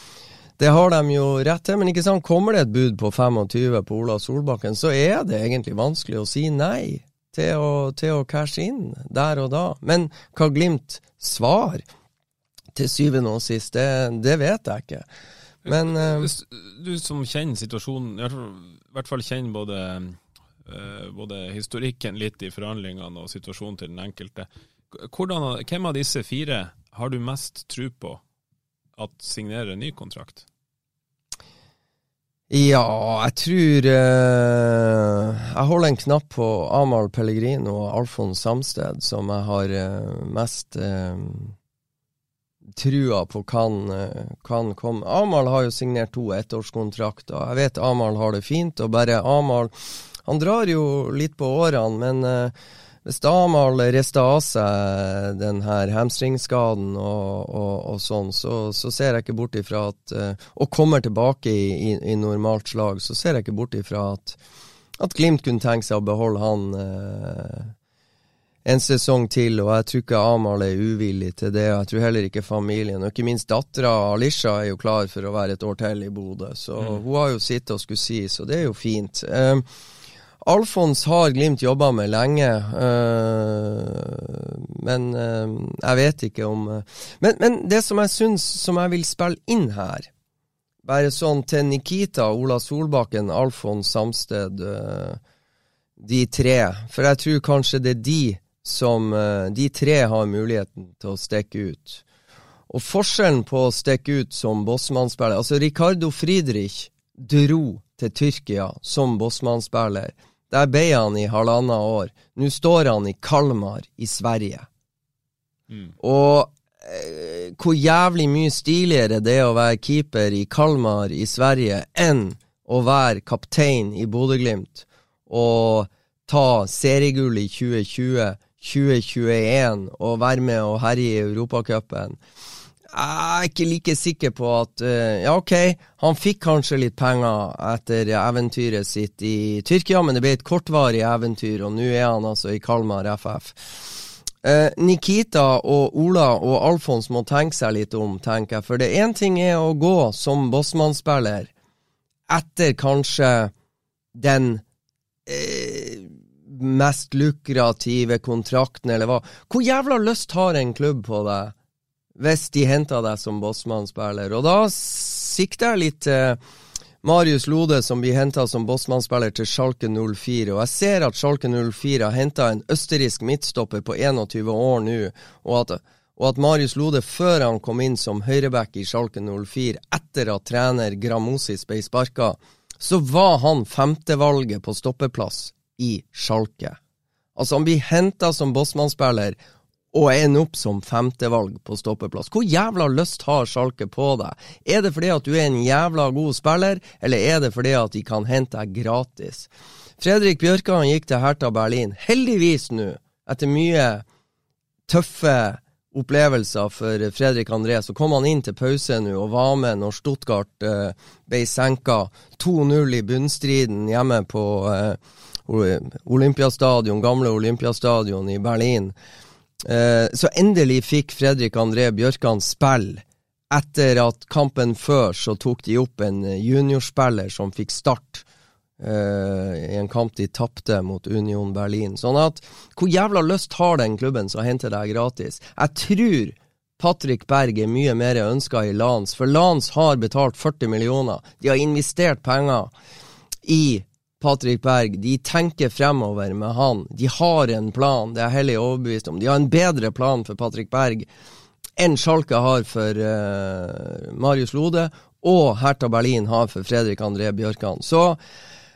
det har de jo rett til. Men ikke sant, kommer det et bud på 25 på Ola Solbakken, så er det egentlig vanskelig å si nei til å, til å cashe inn der og da. Men hva Glimt svar til syvende og sist, det, det vet jeg ikke. Men uh, Du som kjenner situasjonen, i hvert fall kjenner både både historikken litt i forhandlingene og situasjonen til den enkelte. Hvordan, hvem av disse fire har du mest tro på at signerer en ny kontrakt? Ja, jeg tror eh, Jeg holder en knapp på Amahl Pellegrino og Alfons Samsted, som jeg har eh, mest eh, trua på kan, kan komme. Amahl har jo signert to ettårskontrakter. Jeg vet Amahl har det fint, og bare Amahl han drar jo litt på årene, men uh, hvis Damal rister av seg den her hamstringskaden og, og, og sånn, så, så, ser jeg ikke bort ifra at uh, Og kommer tilbake i, i, i, normalt slag, så ser jeg ikke bort ifra at, at Glimt kunne tenke seg å beholde han uh, en sesong til, og jeg tror ikke Amahl er uvillig til det. og Jeg tror heller ikke familien, og ikke minst dattera Alisha er jo klar for å være et år til i Bodø. Så mm. hun har jo sittet og skulle si, så det er jo fint. Uh, Alfons har Glimt jobba med lenge, øh, men øh, jeg vet ikke om øh. men, men, det som jeg syns som jeg vil spille inn her, bare sånn til Nikita, Ola Solbakken, Alfons Samsted, de tre For jeg tror kanskje det er de som De tre har muligheten til å stikke ut. Og forskjellen på å stikke ut som bossmannsspiller Altså, Ricardo Friedrich dro til Tyrkia som bossmannsspiller. Der ble han i halvannet år. Nå står han i Kalmar i Sverige. Mm. Og eh, hvor jævlig mye stiligere det er å være keeper i Kalmar i Sverige enn å være kaptein i Bodø-Glimt og ta seriegull i 2020, 2021 og være med og herje i Europacupen. Jeg er ikke like sikker på at uh, Ja, ok, han fikk kanskje litt penger etter eventyret sitt i Tyrkia, men det ble et kortvarig eventyr, og nå er han altså i Kalmar FF. Eh, Nikita og Ola og Alfons må tenke seg litt om, tenker jeg. For det én ting er å gå som Bossmann-spiller etter kanskje den eh, mest lukrative kontrakten, eller hva. Hvor jævla lyst har en klubb på deg hvis de henter deg som Bossmann-spiller? Og da sikter jeg litt til Marius Lode, som blir henta som Bossmann-spiller til Schalke 04. Og jeg ser at Schalke 04 har henta en østerriksk midtstopper på 21 år nå, og at, og at Marius Lode, før han kom inn som høyreback i Schalke 04, etter at trener Gramosis ble sparka, så var han femtevalget på stoppeplass i Schalke. Altså, han blir henta som Bossmann-spiller og ender opp som femtevalg på stoppeplass. Hvor jævla lyst har Sjalke på deg? Er det fordi at du er en jævla god spiller, eller er det fordi at de kan hente deg gratis? Fredrik Bjørkan gikk til Hertha Berlin. Heldigvis nå, etter mye tøffe opplevelser for Fredrik André, så kom han inn til pause nå og var med når Stuttgart eh, ble senka 2-0 i bunnstriden hjemme på eh, Olympiastadion, gamle Olympiastadion i Berlin. Eh, så endelig fikk Fredrik André Bjørkan spille. Etter at kampen før så tok de opp en juniorspiller som fikk start uh, i en kamp de tapte mot Union Berlin. Sånn at hvor jævla lyst har den klubben som henter deg gratis? Jeg tror Patrick Berg er mye mer ønska i Lans, for Lans har betalt 40 millioner. De har investert penger i Patrick Berg, de tenker fremover med han. De har en plan, det er jeg hellig overbevist om. De har en bedre plan for Patrick Berg enn Schalke har for uh, Marius Lode, og Hertha Berlin har for Fredrik André Bjørkan. Så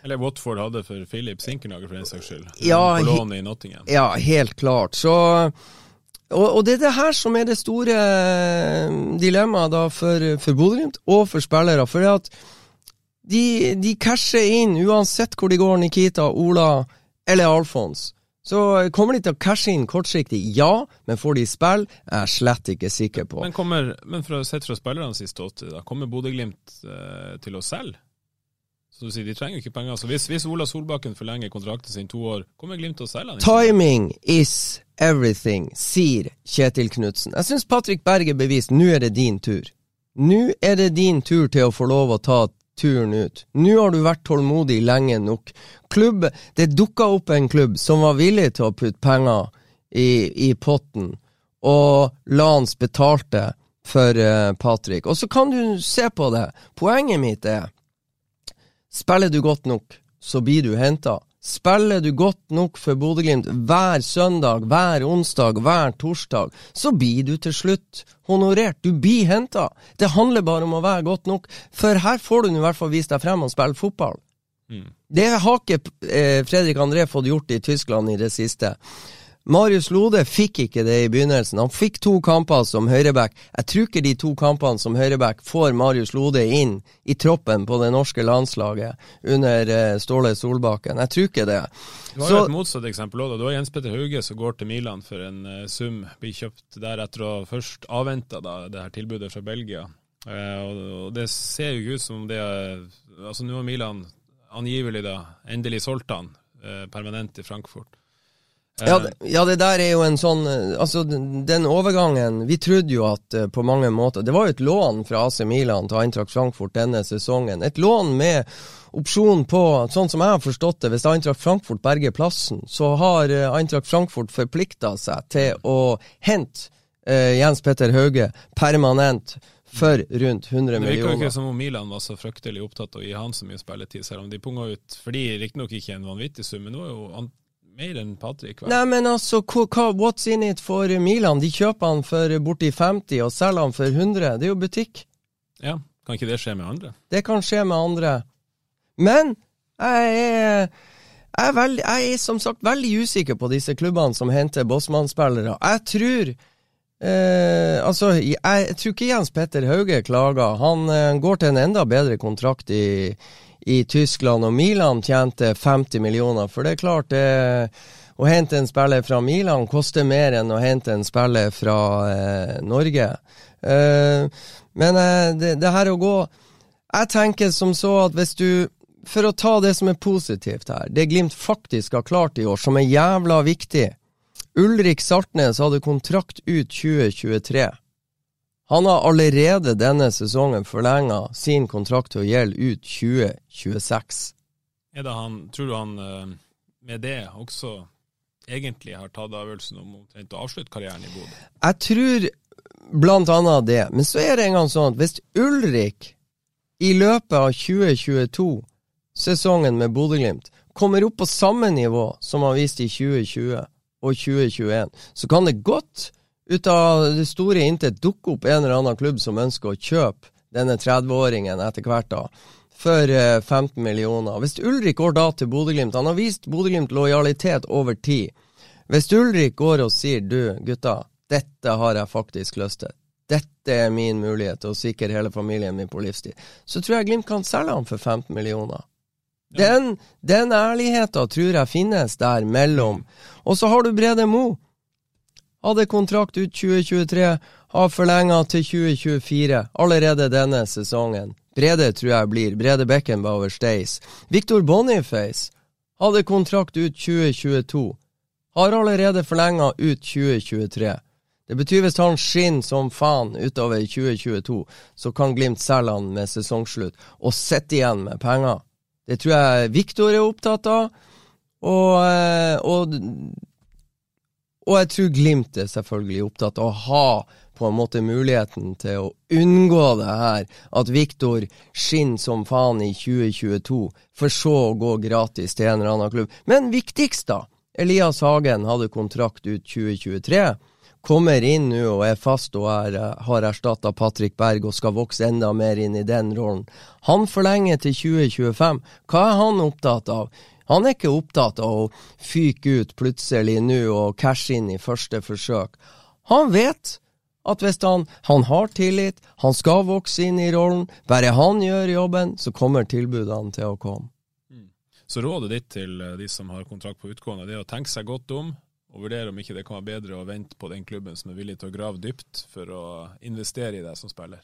Eller Watford hadde for Philip Sinkernager, for den saks skyld. Ja, i Nottingham. Ja, helt klart. Så og, og, det er det her som er det store eh, dilemmaet for, for Bodø-Glimt og for spillere. For det at de, de casher inn uansett hvor de går, Nikita, Ola eller Alfons. Så kommer de til å cashe inn kortsiktig, ja, men får de spill, er jeg slett ikke sikker på. Men, kommer, men for å sett fra spillernes ståsted, kommer Bodø-Glimt eh, til å selge? Så du sier De trenger ikke penger. Så hvis, hvis Ola Solbakken forlenger kontrakten sin to år, kommer Glimt til å selge han? Timing is everything, sier Kjetil Knutsen. Jeg syns Patrick Berg er bevist. Nå er det din tur. Nå er det din tur til å få lov å ta turen ut. Nå har du vært tålmodig lenge nok. Klubb, det dukka opp en klubb som var villig til å putte penger i, i potten, og Lans betalte for uh, Patrick. Og så kan du se på det. Poenget mitt er Spiller du godt nok, så blir du henta. Spiller du godt nok for Bodø-Glimt hver søndag, hver onsdag, hver torsdag, så blir du til slutt honorert. Du blir henta. Det handler bare om å være godt nok, for her får du i hvert fall vist deg frem og spille fotball. Mm. Det har ikke eh, Fredrik André fått gjort i Tyskland i det siste. Marius Lode fikk ikke det i begynnelsen. Han fikk to kamper som høyreback. Jeg tror ikke de to kampene som høyreback får Marius Lode inn i troppen på det norske landslaget under uh, Ståle Solbakken. Jeg tror ikke det. Du har jo et motsatt eksempel òg. Du har Jens Petter Hauge som går til Milan for en uh, sum. Blir kjøpt der etter å først avventa det her tilbudet fra Belgia. Uh, og det ser jo ikke ut som det Altså Nå har Milan angivelig da endelig solgt han permanent i Frankfurt. Ja det, ja, det der er jo en sånn eh, Altså, den overgangen Vi trodde jo at uh, på mange måter Det var jo et lån fra AC Milan til Eintracht Frankfurt denne sesongen. Et lån med opsjon på, sånn som jeg har forstått det, hvis Eintracht Frankfurt berger plassen, så har uh, Eintracht Frankfurt forplikta seg til å hente uh, Jens Petter Hauge permanent for rundt 100 millioner. Det virker jo ikke som om Milan var så fryktelig opptatt av å gi han så mye spilletid, selv om de punga ut for de riktignok ikke en vanvittig sum, men det var jo mer enn Patrick. Nei, men altså, hva, what's in it for Milan? De kjøper han for borti 50 og selger han for 100. Det er jo butikk. Ja, kan ikke det skje med andre? Det kan skje med andre. Men jeg er, jeg er, veldig, jeg er som sagt veldig usikker på disse klubbene som henter Bossmann-spillere. Jeg tror eh, Altså, jeg, jeg, tror ikke Jens Petter Hauge klager. Han eh, går til en enda bedre kontrakt i i Tyskland, og Milan tjente 50 millioner. For det er klart, det, å hente en spiller fra Milan koster mer enn å hente en spiller fra eh, Norge. Eh, men eh, det, det, her å gå Jeg tenker som så at hvis du For å ta det som er positivt her, det Glimt faktisk har klart i år, som er jævla viktig, Ulrik Saltnes hadde kontrakt ut 2023. Han har allerede denne sesongen forlenga sin kontrakt til å gjelde ut 2026. Er det han, tror du han eh, med det også egentlig har tatt avgjørelsen om omtrent å avslutte karrieren i Bodø? Jeg tror blant annet det. Men så er det en gang sånn at hvis Ulrik i løpet av 2022, sesongen med Bodø-Glimt, kommer opp på samme nivå som han viste i 2020 og 2021, så kan det godt ut av det store intet dukke opp en eller annen klubb som ønsker å kjøpe denne 30-åringen etter hvert, da. For 15 millioner. Hvis Ulrik går da til Bodø-Glimt Han har vist Bodø-Glimt lojalitet over tid. Hvis Ulrik går og sier du, gutta, dette har jeg faktisk lyst til. Dette er min mulighet til å sikre hele familien min på livstid. Så tror jeg Glimt kan selge han for 15 millioner. Den, den ærligheten tror jeg finnes der mellom. Og så har du Brede Mo. Hadde kontrakt ut 2023, har forlenga til 2024, allerede denne sesongen. Brede tror jeg blir. Brede Beckenbauer Stays. Victor Boniface hadde kontrakt ut 2022. Har allerede forlenga ut 2023. Det betyr hvis han skinner som faen utover 2022, så kan Glimt selge han med sesongslutt og sitte igjen med penger. Det tror jeg Viktor er opptatt av, og, eh, og, og jeg tror Glimt er selvfølgelig opptatt av å ha på en måte muligheten til å unngå det her, at Viktor skinner som faen i 2022, for så å gå gratis til en eller annen klubb. Men viktigst, da. Elias Hagen hadde kontrakt ut 2023 kommer inn nå og er fast og er, har erstatta Patrick Berg og skal vokse enda mer inn i den rollen. Han forlenger til 2025. Hva er han opptatt av? Han er ikke opptatt av å fyke ut plutselig nå og cashe inn i første forsøk. Han vet at hvis han, han har tillit, han skal vokse inn i rollen, bare han gjør jobben, så kommer tilbudene til å komme. Mm. Så rådet ditt til eh, de som har kontrakt på utgående, det er å tenke seg godt om, og vurdere om ikke det kan være bedre å vente på den klubben som er villig til å grave dypt for å investere i deg som spiller?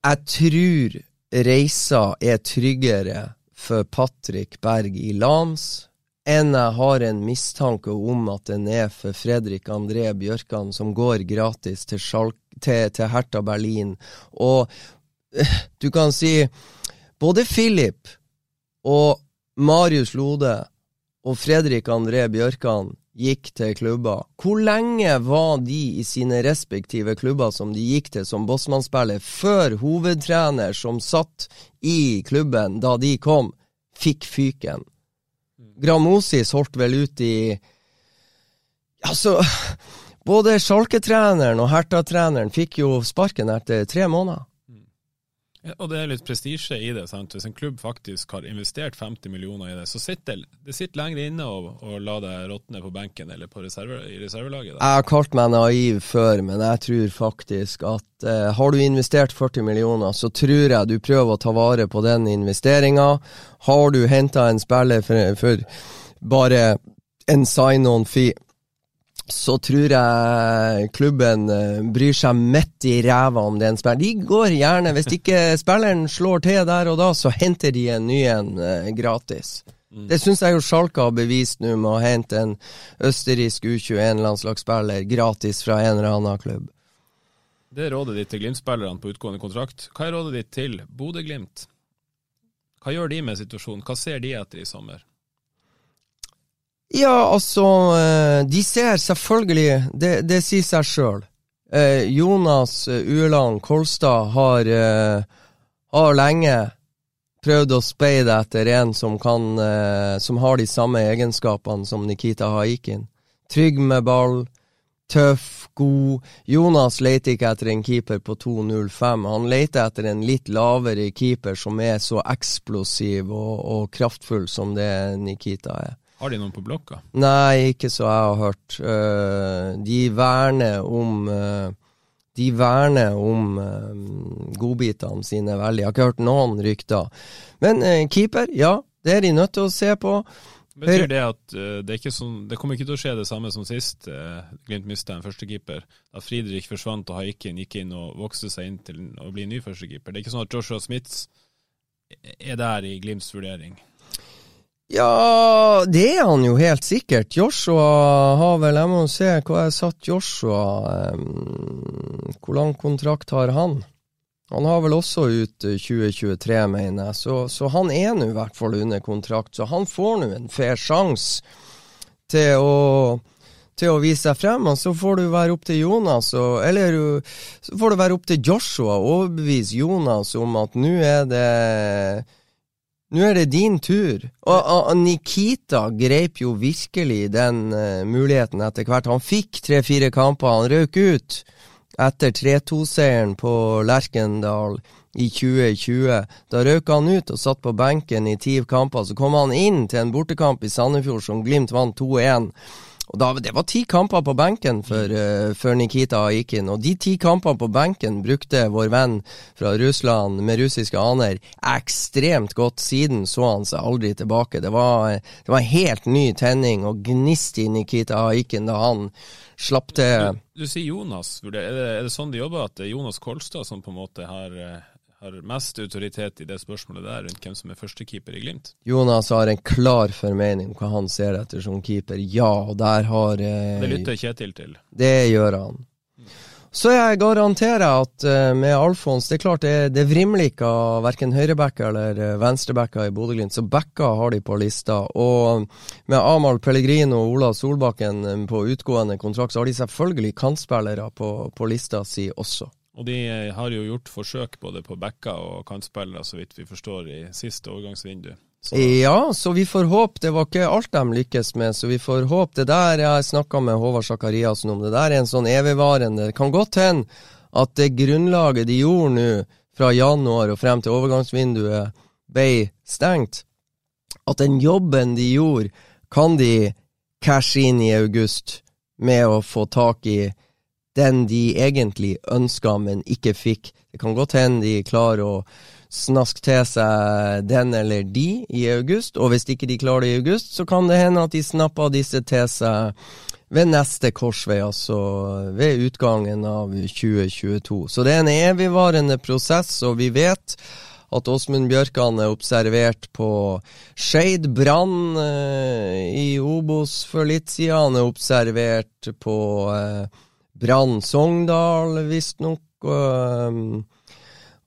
Jeg tror reisa er tryggere for Patrick Berg i Lans enn jeg har en mistanke om at den er for Fredrik André Bjørkan, som går gratis til, Schalk, til, til Hertha Berlin. Og du kan si både Philip og Marius Lode og Fredrik André Bjørkan gikk til klubber. Hvor lenge var de i sine respektive klubber som de gikk til som bossmannsspiller, før hovedtrener som satt i klubben da de kom, fikk fyken? Gramosis holdt vel ut i Altså, både Schalke-treneren og Herta-treneren fikk jo sparken etter tre måneder. Og det er litt prestisje i det. sant? Hvis en klubb faktisk har investert 50 millioner i det, så sitter det sitter lenger inne å, å la det råtne på benken eller på reserve, i reservelaget. Da. Jeg har kalt meg naiv før, men jeg tror faktisk at eh, har du investert 40 millioner, så tror jeg du prøver å ta vare på den investeringa. Har du henta en spiller for, for bare en sign-on-fee så tror jeg klubben eh, bryr seg midt i ræva om den spiller. De går gjerne, hvis ikke spilleren slår til der og da, så henter de en ny en eh, gratis. Mm. Det syns jeg jo Sjalka har bevist nå med å hente en østerriksk U21-landslagsspiller gratis fra en eller annen klubb. Det er rådet ditt til Glimt-spillerne på utgående kontrakt. Hva er rådet ditt til Bodø-Glimt? Hva gjør de med situasjonen? Hva ser de etter i sommer? Ja, altså eh, De ser selvfølgelig Det, det sier seg sjøl. Eh, Jonas eh, Ueland Kolstad har, har lenge prøvd å speide etter en som, kan, som har de samme egenskapene som Nikita Haikin. Trygg med ball, tøff, god. Jonas leter ikke etter en keeper på 2.05. Han leter etter en litt lavere keeper som er så eksplosiv og, og kraftfull som det Nikita er. Har de noen på blokka? Nei, ikke så jeg har hørt. Uh, de verner om uh, De verner om uh, godbitene sine veldig. Jeg har ikke hørt noen rykter. Men keeper, ja. Det er de nødt til å se på. Betyr det at det, sånn, det, kommer ikke til å skje det samme som sist Glimt mista en førstekeeper? Da Friedrich forsvant og Haikin gikk inn og vokste seg inn til å bli ny førstekeeper. Det er ikke sånn at Joshua Smiths er der i Glimts vurdering? Ja, det er han jo helt sikkert. Joshua har vel Jeg må se hva jeg satt Joshua um, Hvor lang kontrakt har han? Han har vel også ut 2023, mener jeg, så, så han er nå i hvert fall under kontrakt. Så han får nå en fair sjanse til å til å vise seg frem, og så får du være opp til Jonas, og, eller så får det være opp til Joshua å overbevise Jonas om at nå er det nå er det din tur. Og, og Nikita greip jo virkelig den uh, muligheten etter hvert. Han fikk tre-fire kamper, han røk ut etter 3-2-seieren på Lerkendal i 2020. Da røk han ut og satt på benken i ti kamper. Så kom han inn til en bortekamp i Sandefjord som Glimt vant 2-1. Og da, Det var ti kamper på benken før, uh, før Nikita gikk inn, og de ti kampene på benken brukte vår venn fra Russland med russiske aner ekstremt godt. Siden så han seg aldri tilbake. Det var, det var helt ny tenning og gnist i Nikita Aikin da han slapp til. Du, du sier Jonas. Er det, er det, sånn de jobber, at det er Jonas Kolstad som på en måte har uh har mest autoritet i det spørsmålet der, rundt hvem som er førstekeeper i Glimt? Jonas har en klar formening om hva han ser etter som keeper. Ja, og der har eh, Det lytter Kjetil til? Det gjør han. Så jeg garanterer at uh, med Alfons Det er klart det, det vrimler ikke av verken høyrebacker eller uh, venstrebacker i Bodø-Glimt, så backer har de på lista. Og med Amahl Pellegrino og Ola Solbakken på utgående kontrakt, så har de selvfølgelig kantspillere på, på lista si også. Og de eh, har jo gjort forsøk både på backer og kantspillere, så vidt vi forstår, i siste overgangsvindu. Så. Ja, så vi får håpe. Det var ikke alt de lykkes med, så vi får håpe. Det der jeg snakka med Håvard Sakariassen om, det der er en sånn evigvarende Det kan godt hende at det grunnlaget de gjorde nå, fra januar og frem til overgangsvinduet ble stengt, at den jobben de gjorde, kan de cashe inn i august med å få tak i den de egentlig ønska, men ikke fikk. Det kan godt hende de klarer å snaske til seg den eller de i august, og hvis ikke de klarer det i august, så kan det hende at de snapper disse til seg ved neste korsvei, altså ved utgangen av 2022. Så det er en evigvarende prosess, og vi vet at Åsmund Bjørkan er observert på Skeid Brann eh, i Obos for litt siden. Han er observert på eh, Brann Sogndal, visstnok. Og,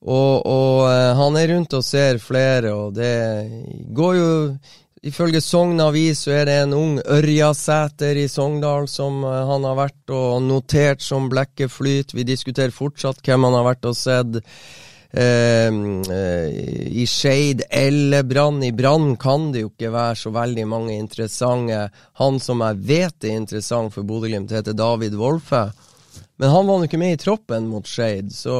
og, og eh, han er rundt og ser flere, og det går jo Ifølge Sogn Avis så er det en ung Ørjasæter i Sogndal som eh, han har vært og notert som Blekke Flyt. Vi diskuterer fortsatt hvem han har vært og sett. Uh, uh, I Skeid eller Brann. I Brann kan det jo ikke være så veldig mange interessante. Han som jeg vet er interessant for Bodø-Glimt, heter David Wolfe. Men han var jo ikke med i troppen mot Skeid, så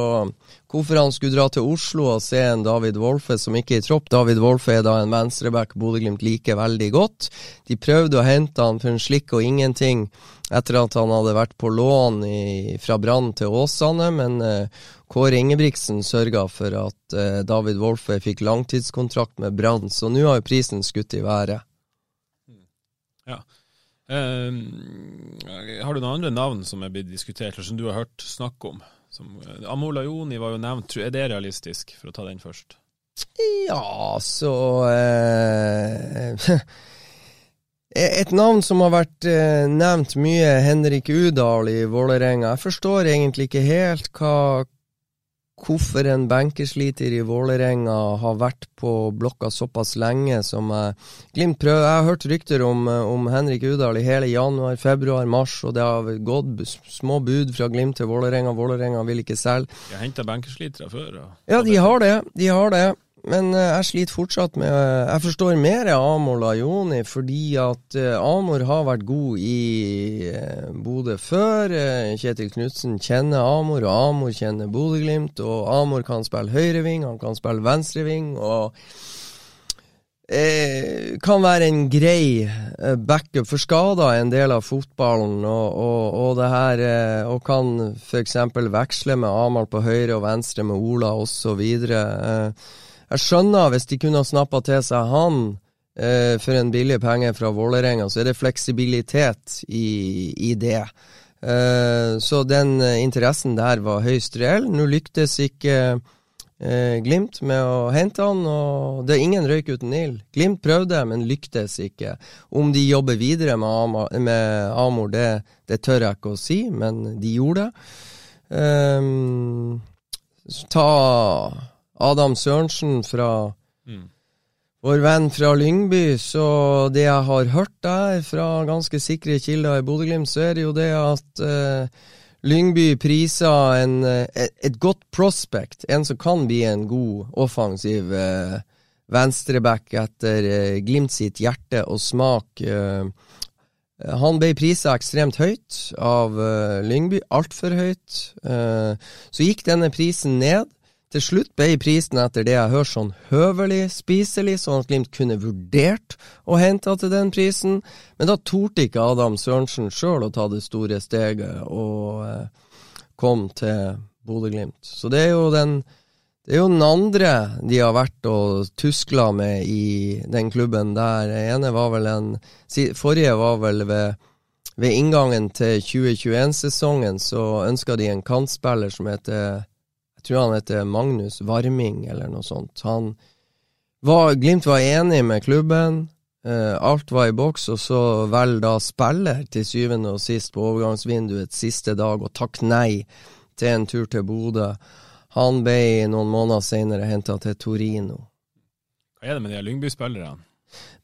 hvorfor han skulle dra til Oslo og se en David Wolfe som ikke er i tropp David Wolfe er da en venstreback Bodø-Glimt liker veldig godt. De prøvde å hente han for en slikk og ingenting etter at han hadde vært på lån i, fra Brann til Åsane, men uh, Kåre Ingebrigtsen sørga for at eh, David Wolfe fikk langtidskontrakt med Brann, så nå har jo prisen skutt i været. Ja. Uh, har du noen andre navn som er blitt diskutert, eller som du har hørt snakk om? Som, uh, Amola Joni var jo nevnt. Er det realistisk, for å ta den først? Ja, så eh, (laughs) Et navn som har vært uh, nevnt mye, Henrik Udal i Vålerenga. Jeg forstår egentlig ikke helt hva, hvorfor en benkesliter i Vålerenga har vært på blokka såpass lenge som jeg Glimt prøver. Jeg har hørt rykter om, om Henrik Udal i hele januar, februar, mars, og det har gått små bud fra Glimt til Vålerenga. Vålerenga vil ikke selge. De har henta benkeslitere før? Ja, de har det. De har det. Men uh, jeg sliter fortsatt med uh, Jeg forstår mer av Amor Lajoni, fordi at uh, Amor har vært god i Bodø før. Kjetil Knutsen kjenner Amor, og Amor kjenner Bodø-Glimt. Og Amor kan spille høyreving, han kan spille venstreving. og kan være en grei backup for skader en del av fotballen, og, og, og det her Og kan f.eks. veksle med Amahl på høyre og venstre med Ola osv. Uh, jeg skjønner hvis de kunne ha snappa til seg han eh, for en billig penge fra Vålerenga, så er det fleksibilitet i, i det. Eh, så den eh, interessen der var høyst reell. Nå lyktes ikke eh, Glimt med å hente han, og det er ingen røyk uten ild. Glimt prøvde, men lyktes ikke. Om de jobber videre med Amor, med Amor det, det, tør jeg ikke å si, men de gjorde det. Um, ta Adam Sørensen fra mm. Vår venn fra Lyngby, så det jeg har hørt der fra ganske sikre kilder i Bodø-Glimt, så er det jo det at uh, Lyngby priser en, et, et, godt prospect, en som kan bli en god offensiv uh, venstreback etter uh, Glimt sitt hjerte og smak. Uh, han ble prisa ekstremt høyt av uh, Lyngby, altfor høyt. Uh, så gikk denne prisen ned. Til slutt ble prisen etter det jeg hører sånn høvelig spiselig, sånn at Glimt kunne vurdert å hente til den prisen, men da torde ikke Adam Sørensen sjøl å ta det store steget og eh, kom til Bodø-Glimt. Så det er jo den det er jo den andre de har vært og tuskla med i den klubben der. Den ene var vel en Forrige var vel ved, ved inngangen til 2021-sesongen, så ønska de en kantspiller som heter tror han heter Magnus Varming, eller noe sånt. Han var, Glimt var enig med klubben. Uh, alt var i boks, og så velger da spiller til syvende og sist på overgangsvinduets siste dag og takk nei til en tur til Bodø. Han ble noen måneder senere henta til Torino. Hva er det med de Lyngby-spillerne?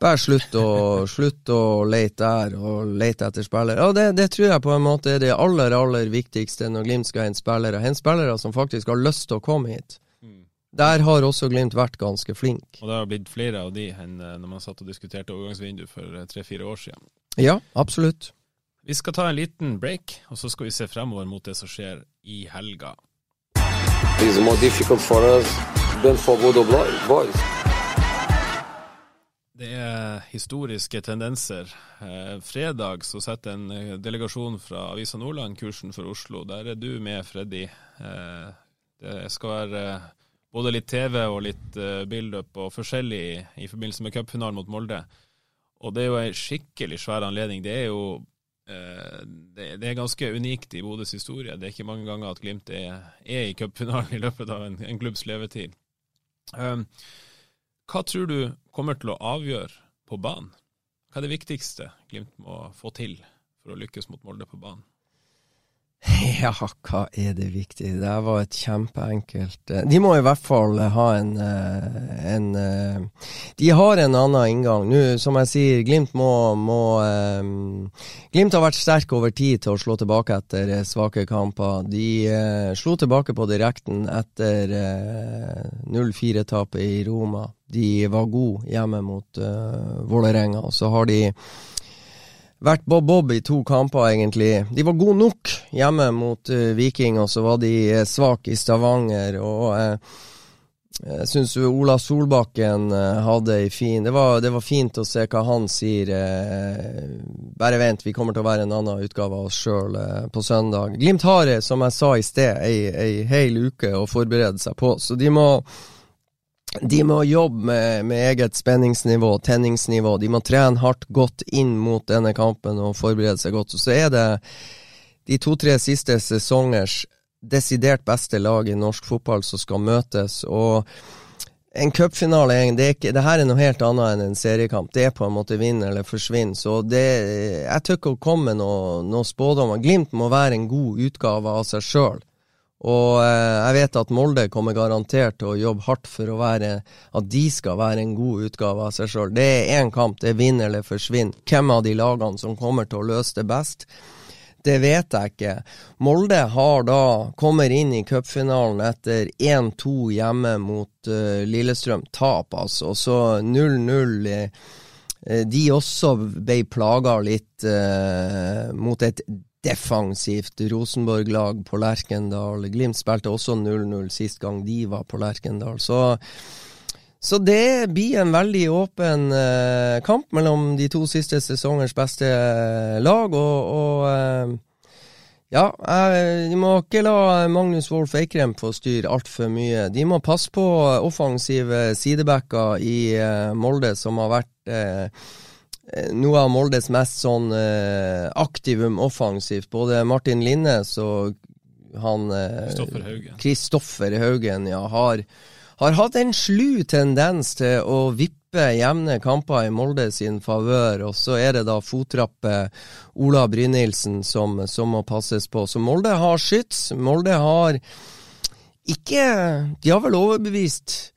Bare slutt å, slutt å lete der, og lete etter spillere. Ja, det, det, tror jeg på en måte er det aller, aller viktigste når Glimt skal hente spillere. Hente spillere som faktisk har lyst til å komme hit. Mm. Der har også Glimt vært ganske flink. Og det har blitt flere av de enn eh, når man satt og diskuterte overgangsvindu for eh, tre-fire år siden. Ja, absolutt. Vi skal ta en liten break, og så skal vi se fremover mot det som skjer i helga. It's more difficult for us than for Bodo Boys. Det er historiske tendenser. Eh, fredag så setter en eh, delegasjon fra Avisa Nordland kursen for Oslo. Der er du med, Freddy. Eh, det skal være både litt TV og litt build-up og forskjellig i, forbindelse med cupfinalen mot Molde. Og det er jo en skikkelig svær anledning. Det er jo det, er ganske unikt i Bodøs historie. Det er ikke mange ganger at Glimt er, er i cupfinalen i løpet av en, en klubbs levetid. Hva tror du kommer til å avgjøre på banen? Hva er det viktigste Glimt må få til for å lykkes mot Molde på banen? (laughs) Ja, hva er det viktige? Det var et kjempeenkelt eh, De må i hvert fall ha en, eh, en eh, De har en annen inngang. Nå, som jeg sier, Glimt må, må Glimt har vært sterk over tid til å slå tilbake etter svake kamper. De slo tilbake på direkten etter uh, 0-4-tapet i Roma. De var gode hjemme mot Vålerenga. Så har de vært bob-bob i to kamper, egentlig. De var gode nok hjemme mot uh, Viking, og så var de uh, svake i Stavanger. Og uh, jeg syns Ola Solbakken hadde ei fin det var, det var, fint å se hva han sier. bare vent, vi kommer til å være en annen utgave av oss sjøl på søndag. Glimt har, som jeg sa i sted, ei, ei hel uke å forberede seg på, så de må de må jobbe med, med, eget spenningsnivå, tenningsnivå. De må trene hardt, godt inn mot denne kampen og forberede seg godt. Og så er det de to-tre siste sesongers desidert beste lag i norsk fotball som skal møtes. og en cupfinale det, det er noe helt annet enn en seriekamp. Det er på en måte vinn eller forsvinn. Så det, jeg tør ikke å komme med noen noe spådommer. Glimt må være en god utgave av seg sjøl. Og eh, jeg vet at Molde kommer garantert til å jobbe hardt for være at de skal være en god utgave av seg sjøl. Det er én kamp, det er vinn eller forsvinn. Hvem av de lagene som kommer til å løse det best? Det vet jeg ikke. Molde har da kommer inn i cupfinalen etter 1-2 hjemme mot uh, Lillestrøm. Tap, altså. Så 0-0. Uh, de også ble plaga litt uh, mot et defensivt Rosenborg-lag på Lerkendal. Glimt spilte også 0-0 sist gang de var på Lerkendal. Så, så det blir en veldig åpen eh, kamp mellom de to siste sesongers beste eh, lag. Og, og eh, ja, de må ikke la Magnus Wolff Eikrem få styre altfor mye. De må passe på offensive sidebacker i eh, Molde, som har vært eh, noe av Moldes mest sånn eh, aktivum offensivt. Både Martin Linnes og han Kristoffer Haugen. Kristoffer Haugen, ja, har, har hatt en slu tendens til å vippe jevne kamper i Molde sin favør, og så er det da fottrappe Ola Brynildsen som, som må passes på. Så Molde har skyts. Molde har ikke De har vel overbevist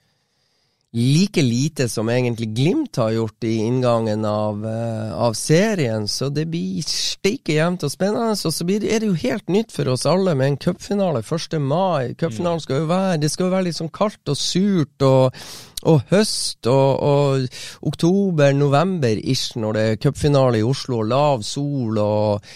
like lite som egentlig Glimt har gjort i inngangen av, uh, av serien, så det blir steike jevnt og spennende. Og så blir, er det jo helt nytt for oss alle med en cupfinale 1. mai. Cupfinalen skal jo være Det skal jo være litt sånn kaldt og surt og, og høst og, og oktober-november-ish når det er cupfinale i Oslo og lav sol og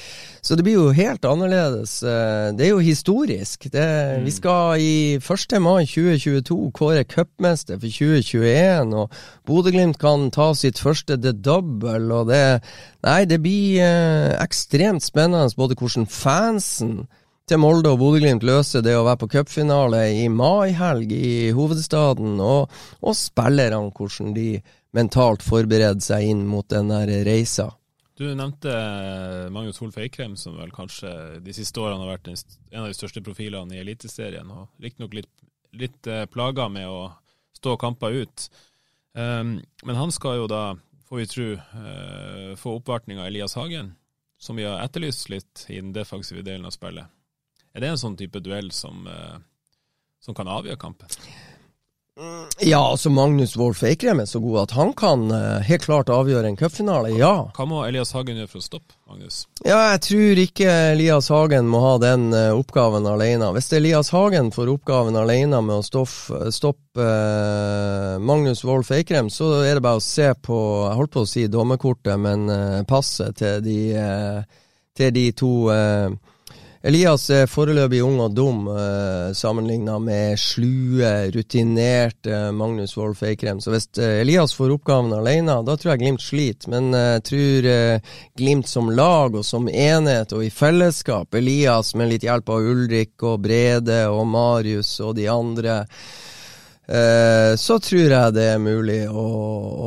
så det blir jo helt annerledes. Eh, det er jo historisk. Det, mm. Vi skal i 1. mai 2022 kåre cupmester for 2021, og Bodø-Glimt kan ta sitt første the double. og det, Nei, det blir eh, ekstremt spennende både hvordan fansen til Molde og Bodø-Glimt løser det å være på cupfinale i mai-helg i hovedstaden, og, og spillerne hvordan de mentalt forbereder seg inn mot den der reisa. Du nevnte Magnus Holf Eikrem, som vel kanskje de siste årene har vært en av de største profilene i Eliteserien, og riktignok litt, litt eh, plaga med å stå kamper ut. Um, men han skal jo da, får vi tro, uh, få oppvartning av Elias Hagen, som vi har etterlyst litt i den defensive delen av spillet. Er det en sånn type duell som, uh, som kan avgjøre kampen? Ja, altså Magnus Wolff Eikrem er så god at han kan uh, helt klart avgjøre en cupfinale, ja. Hva må Elias Hagen gjøre for å stoppe Magnus? Ja, jeg tror ikke Elias Hagen må ha den uh, oppgaven alene. Hvis Elias Hagen får oppgaven alene med å stoppe, stoppe Magnus Wolff Eikrem, så er det bare å se på Jeg holdt på å si dommerkortet, men passet til de, til de to Elias er foreløpig ung og dum eh, sammenligna med slue, rutinerte Magnus Wolff Eikrem. Så hvis eh, Elias får oppgaven alene, da tror jeg Glimt sliter. Men eh, jeg tror eh, Glimt som lag og som enhet og i fellesskap, Elias med litt hjelp av Ulrik og Brede og Marius og de andre Eh, så tror jeg det er mulig å,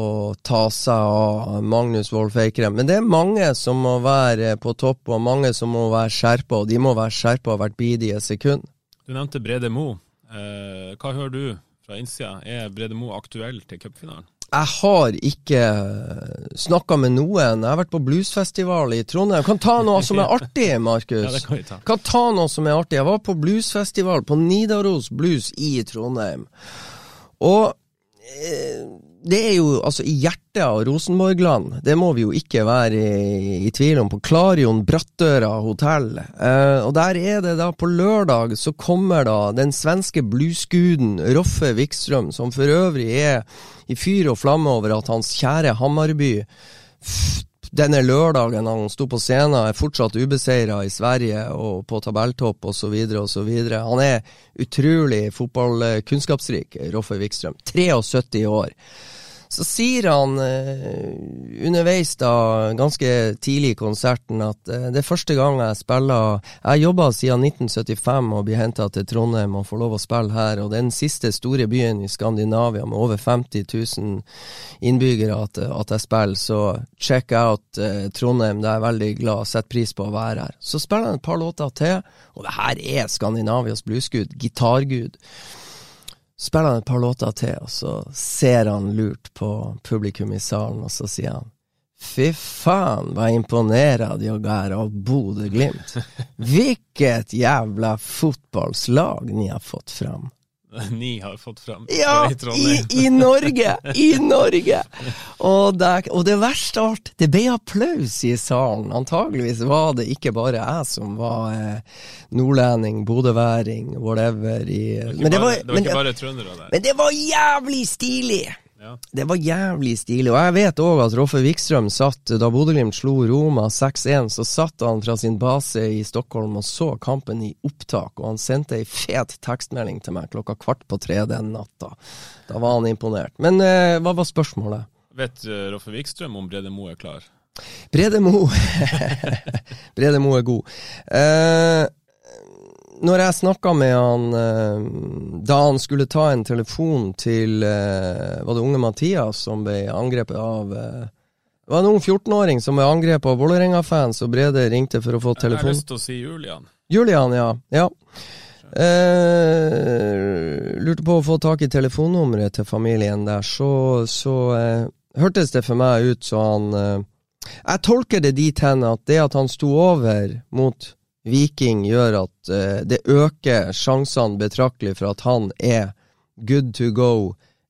å ta seg av Magnus Wolff Eikrem. Men det er mange som må være på topp, og mange som må være skjerpa, og de må være skjerpa hvert bidige sekund. Du nevnte Brede Mo. Eh, hva hører du fra innsida? Er Brede Mo aktuell til cupfinalen? Jeg har ikke snakka med noen. Jeg har vært på bluesfestival i Trondheim. Kan ta noe som er (laughs) artig, Markus. ja, det kan vi ta. Kan ta noe som er artig. Jeg var på bluesfestival på Nidaros Blues i Trondheim. Og eh, det er jo altså i hjertet av Rosenborgland, det må vi jo ikke være i, i tvil om, på Klarion Brattøra hotell. Eh, og der er det da på lørdag så kommer da den svenske bluesguden Roffe Wikstrøm, som for øvrig er i fyr og flamme over at hans kjære Hammarby denne lørdagen han sto på scenen, er fortsatt ubeseira i Sverige og på tabelltopp osv. osv. Han er utrolig fotballkunnskapsrik, Roffe Wikstrøm. 73 år. Så sier han eh, underveis da, ganske tidlig i konserten, at eh, det er første gang jeg spiller Jeg jobba siden 1975 og blir henta til Trondheim og får lov å spille her. Og det er den siste store byen i Skandinavia med over 50 000 innbyggere at, at jeg spiller. Så check out eh, Trondheim, det er jeg veldig glad. Setter pris på å være her. Så spiller han et par låter til, og det her er Skandinavias bluesgud. Gitargud spiller han et par låter til, og så ser han lurt på publikum i salen, og så sier han Fy faen, hva imponerer de er av Bodø-Glimt. Hvilket jævla fotballslag ni har fått fram. (laughs) ni har fått fram ja, i, i, Norge! I Norge! Og det, og det verste av alt, det ble applaus i salen. Antageligvis var det ikke bare jeg som var eh, nordlending, bodøværing, whatever. I, det var ikke, bare, det var ikke bare trøndere der. Men det var jævlig stilig! Det var jævlig stilig. Og jeg vet òg at Roffe Wikstrøm satt Da Bodø-Glimt slo Roma 6-1, så satt han fra sin base i Stockholm og så kampen i opptak, og han sendte ei fet tekstmelding til meg klokka kvart på tre den natta. Da var han imponert. Men eh, hva var spørsmålet? Vet uh, Roffe Wikstrøm om Brede Moe er klar? Brede Moe (laughs) Brede Moe er god. Eh, når jeg snakka med han eh, da han skulle ta en telefon til eh, Var det unge Mathias som ble angrepet av eh, Det var en ung 14-åring som ble angrepet av Vålerenga-fans, og Brede ringte for å få telefon. Jeg har lyst til å si Julian. Julian, ja. ja. Eh, lurte på å få tak i telefonnummeret til familien der, så, så eh, hørtes det for meg ut så han eh, Jeg tolker det dit hen at det at han sto over mot Viking, gjør at uh, det øker sjansene betraktelig for at han er good to go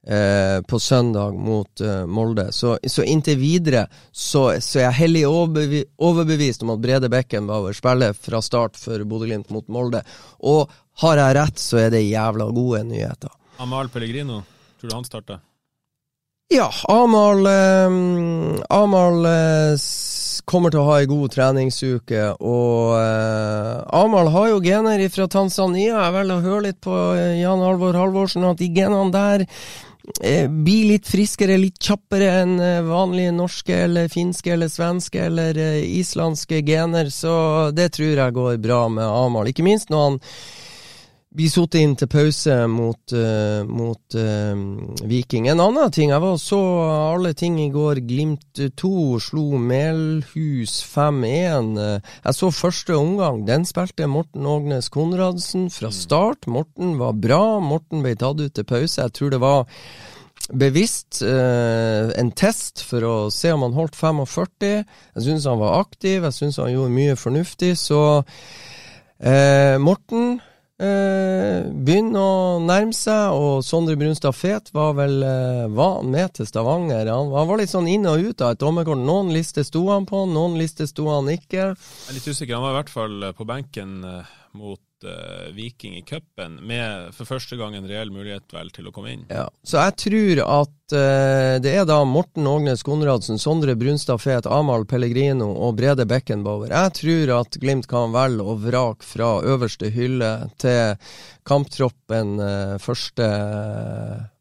uh, på søndag mot uh, Molde. Så, så, inntil videre så, så er jeg hellig overbevi overbevist om at Brede Beckenbauer spiller fra start for Bodø-Glimt mot Molde. Og har jeg rett, så er det jævla gode nyheter. Amal Pellegrino, tror du han starter? Ja, Amal eh, Amal eh, kommer til å ha ei god treningsuke, og eh, Amal har jo gener fra Tanzania. Jeg velger å høre litt på eh, Jan Alvor Halvorsen, at de genene der eh, blir litt friskere, litt kjappere enn eh, vanlige norske eller finske eller svenske eller islandske gener, så det tror jeg går bra med Amal. Ikke minst når han blir satt inn til pause mot, uh, mot uh, Viking. En annen ting, jeg var så alle ting i går. Glimt 2 slo Melhus 5-1. jeg så første omgang. Den spilte Morten Ågnes Konradsen fra mm. start. Morten var bra. Morten ble tatt ut til pause. Jeg tror det var bevisst uh, en test for å se om han holdt 45. Jeg syns han var aktiv. Jeg syns han gjorde mye fornuftig. Så Morten eh, begynner å nærme seg, og Sondre Brunstad Fet var vel eh, var med til Stavanger. Han, han, var litt sånn inn og ut av et dommerkort. Noen lister sto han på, noen lister sto han ikke. Jeg er litt usikker. Han var i hvert fall på benken eh, mot uh, Viking i cupen, med for første gang en reell mulighet vel til å komme inn. Ja, Så jeg tror at uh, det er da Morten Ågnes Konradsen, Sondre Brunstad Fet, Amahl Pellegrino og Brede Beckenbauer. Jeg tror at Glimt kan velge og vrake fra øverste hylle til kamptroppen uh, eh, 1.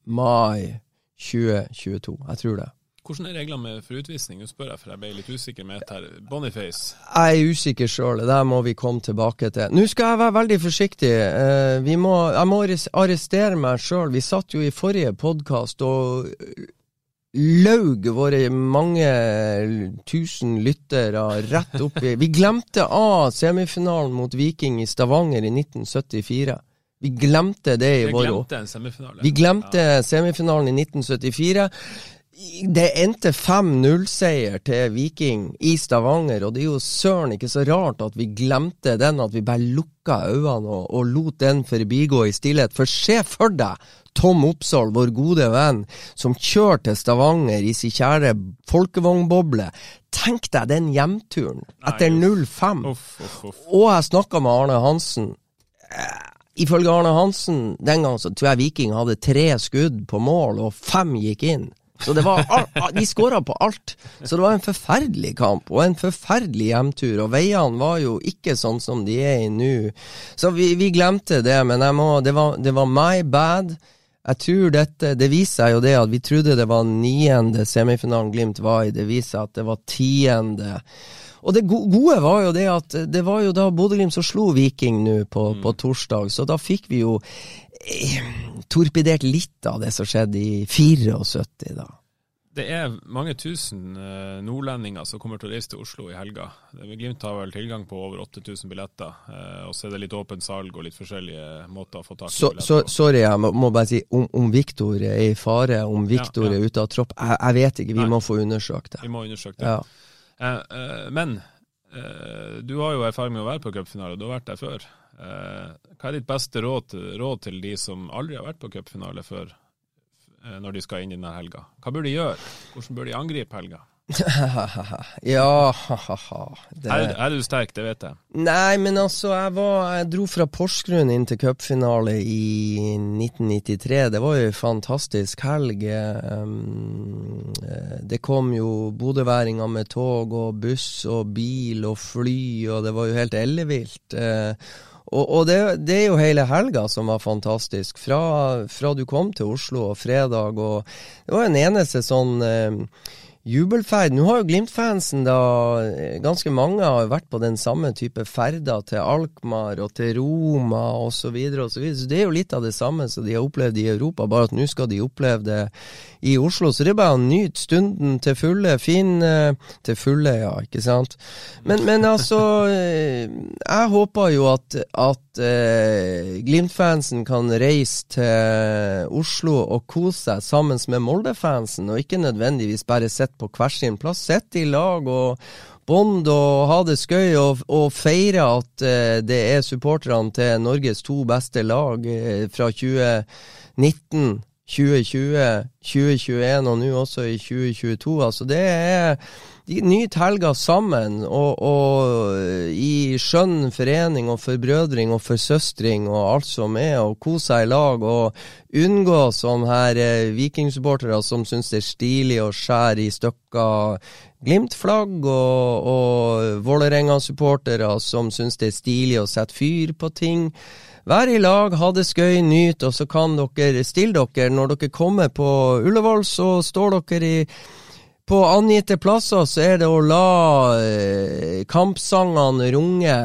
mai 2022. Jeg tror det. Hvordan er reglene for utvisning? Nå spør jeg, for jeg ble litt usikker med et her. Boniface? Jeg er usikker sjøl, det der må vi komme tilbake til. Nå skal jeg være veldig forsiktig. Uh, må, jeg må arrestere meg sjøl. Vi satt jo i forrige podkast og laug våre mange tusen lyttere rett opp i Vi glemte A-semifinalen mot Viking i Stavanger i 1974. Vi glemte det i vår Vi glemte semifinalen i 1974 det endte 5-0-seier til Viking i Stavanger, og det er jo søren ikke så rart at vi glemte den, at vi bare lukka øynene og, og lot den forbigå i stillhet. For se for deg Tom Oppsal, vår gode venn, som kjører til Stavanger i sin kjære folkevognboble. Tenk deg den hjemturen etter 0-5. Og jeg snakka med Arne Hansen. Eh, ifølge Arne Hansen den gang så tror jeg Viking hadde tre skudd på mål, og fem gikk inn. Så det var alt, De skåra på alt. Så det var en forferdelig kamp, og en forferdelig hjemtur. Og veiene var jo ikke sånn som de er i nå. Så vi, vi, glemte det, men må, det, var, det var my bad. Jeg tror dette Det viser seg jo det at vi trodde det var niende semifinalen Glimt var i. Det viser at det var tiende. Og det gode var jo det at det var jo da Bodø-Glimt som slo Viking nå på, mm. på, torsdag, så da fikk vi jo eh, torpedert litt av det som skjedde i 74, da. Det er mange tusen uh, nordlendinger som kommer til å reise til Oslo i helga. Glimt har vel tilgang på over 8000 billetter, uh, og så er det litt åpent salg og litt forskjellige måter å få tak i så, billetter på. sorry, jeg må, må, bare si om, om Viktor er i fare, om Viktor ja, ja. er ute av tropp, jeg, jeg vet ikke. Vi Nei. må få undersøkt det. Vi må undersøke det. Ja. Uh, men du har jo erfaring med å være på cupfinale, du har vært der før. hva er ditt beste råd, råd til de som aldri har vært på cupfinale før? Eh, når de skal inn i denne helga? Hva bør de gjøre? Hvordan bør de angripe helga? (laughs) ja det... er, er, du sterk, det vet jeg. Nei, men altså, jeg, var, jeg dro fra Porsgrunn inn til cupfinale i 1993. Det var jo en fantastisk helg. Um, det kom jo bodøværinger med tog og buss og bil og fly, og det var jo helt ellevilt. Uh, og, og det, det, er jo hele helga som var fantastisk. Fra, fra, du kom til Oslo og fredag. og Det var en eneste sånn eh, jubelferd. Nå har jo Glimt-fansen, da eh, Ganske mange har vært på den samme type ferder til Alkmaar og til Roma osv. Så, og så, videre. så det er jo litt av det samme som de har opplevd i Europa, bare at nå skal de oppleve det i Oslo. Så det er bare å nyte stunden til fulle. Fin eh, Til fulle, ja, ikke sant. Men, men altså eh, Jeg håper jo at, at eh, Glimt-fansen kan reise til Oslo og kose seg sammen med Molde-fansen, og ikke nødvendigvis bare sitte på hver sin plass. Sitte i lag og bond og ha det skøy og, og feire at eh, det er supporterne til Norges to beste lag eh, fra 2019. 2020, 2021 og nå også i 2022. Altså det er De nyter helga sammen, og, og i skjønn forening og forbrødring og forsøstring og alt som er, og koser seg i lag og unngå sånne her eh, vikingsupportere som syns det er stilig å skjære i stykker Glimt-flagg, og, og Vålerenga-supportere som syns det er stilig å sette fyr på ting. Vær i lag, ha det skøy, nyt, og så kan dere stille dere. Når dere kommer på Ullevål, så står dere i på angitte plasser så er det å la eh, kampsangene runge.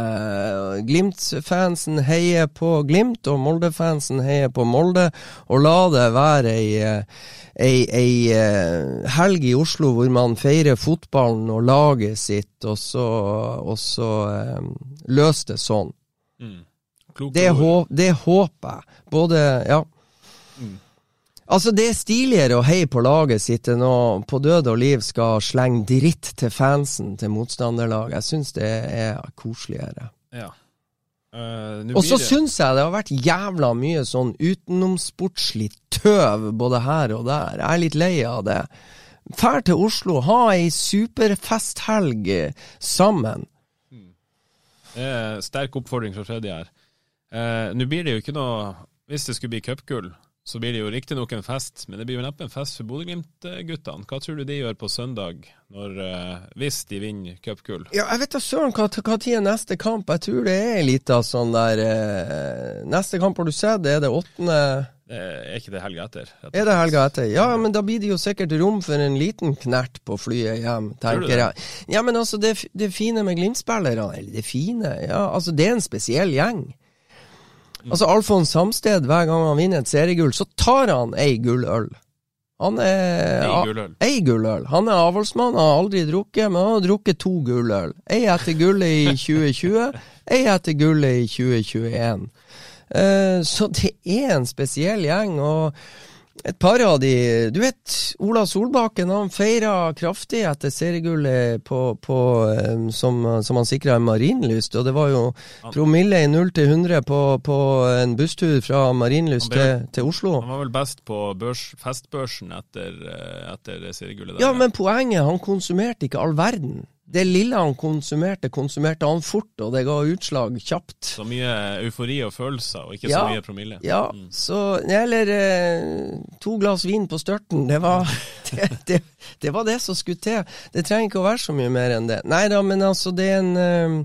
Glimt-fansen heier på Glimt, og Molde-fansen heier på Molde. Og la det være ei, ei, ei eh, helg i Oslo hvor man feirer fotballen og laget sitt, og så, og så um, løs det sånn. Mm. Det, hå, det, håper jeg. Både Ja. Altså, det er stiligere å heie på laget sitt enn å på død og liv skal slenge dritt til fansen til motstanderlaget. Jeg syns det er koseligere. Ja. Uh, og så syns jeg det har vært jævla mye sånn utenomsportslig tøv både her og der. Jeg er litt lei av det. Fær til Oslo, ha ei superfesthelg sammen. Mm. Det er sterk oppfordring fra Freddy her. Uh, Nå blir det jo ikke noe Hvis det skulle bli cupgull, så blir det jo riktignok en fest, men det blir jo neppe en fest for Bodø-Glimt-guttene. Hva tror du de gjør på søndag, når, eh, hvis de vinner cupgull? Ja, jeg vet da søren hva, tid er neste kamp. Jeg tror det er litt av sånn der eh, Neste kamp har du sett, er det åttende er ikke det helga etter? Er det helga etter? Ja, men da blir det jo sikkert rom for en liten knert på flyet hjem, tenker jeg. Ja, men altså, det, det fine med Glimt-spillerne, eller det fine Ja, altså, det er en spesiell gjeng. Altså Alfons Samsted, hver gang han vinner et seriegull, så tar han ei gulløl. Han er Ei gulløl. Ei gulløl. Han er avholdsmann, har aldri drukket, men han har drukket to gulløl. Ei etter gullet i (laughs) 2020, ei etter gullet i 2021. Uh, eh, så det er en spesiell gjeng. og et par av de Du vet, Ola Solbakken han feira kraftig etter seriegullet på, på, um, som, som, han sikra en Marienlyst. Og det var jo promille i 0 til 100 på, på en busstur fra Marienlyst til, til, Oslo. Han var vel best på børs, festbørsen etter, eh, etter seriegullet? Ja, men poenget, han konsumerte ikke all verden det lille han konsumerte, konsumerte han fort, og det ga utslag kjapt. Så mye eufori og følelser, og ikke ja, så mye promille. Ja, mm. så Eller eh, to glass vin på størten, det var (laughs) det, det, det, var det som skulle til. Det trenger ikke å være så mye mer enn det. Nei da, men altså, det er en eh,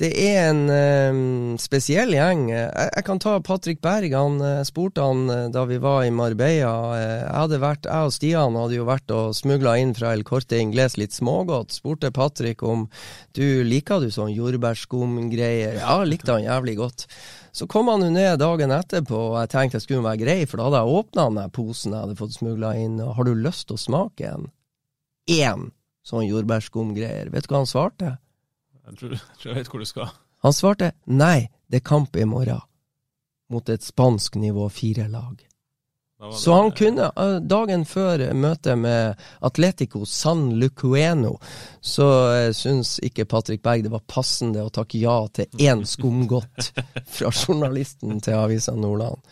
det er en eh, spesiell gjeng. Jeg, jeg, kan ta Patrick Berg. Han eh, spurte han uh, da vi var i Marbella. Uh, jeg, hadde vært, jeg og Stian hadde jo vært og smugla inn fra El Corte Ingles litt smågodt. Spurte Patrick om du liker du sånn jordbærskumgreier. Ja, likte han jævlig godt. Så kom han jo ned dagen etterpå, og jeg tenkte jeg skulle være grei, for da hadde jeg åpna den posen jeg hadde fått smugla inn. Og har du lyst til å smake en? Én sånn jordbærskumgreier. Vet du hva han svarte? Jeg tror, jeg tror, jeg vet hvor du skal. Han svarte nei, det er kamp i morgen. Mot et spansk nivå fire-lag. Så han kunne, eh, dagen før møtet med Atletico San Lucueno, så syns ikke Patrick Berg det var passende å takke ja til én skumgodt (laughs) fra journalisten til Avisa Nordland.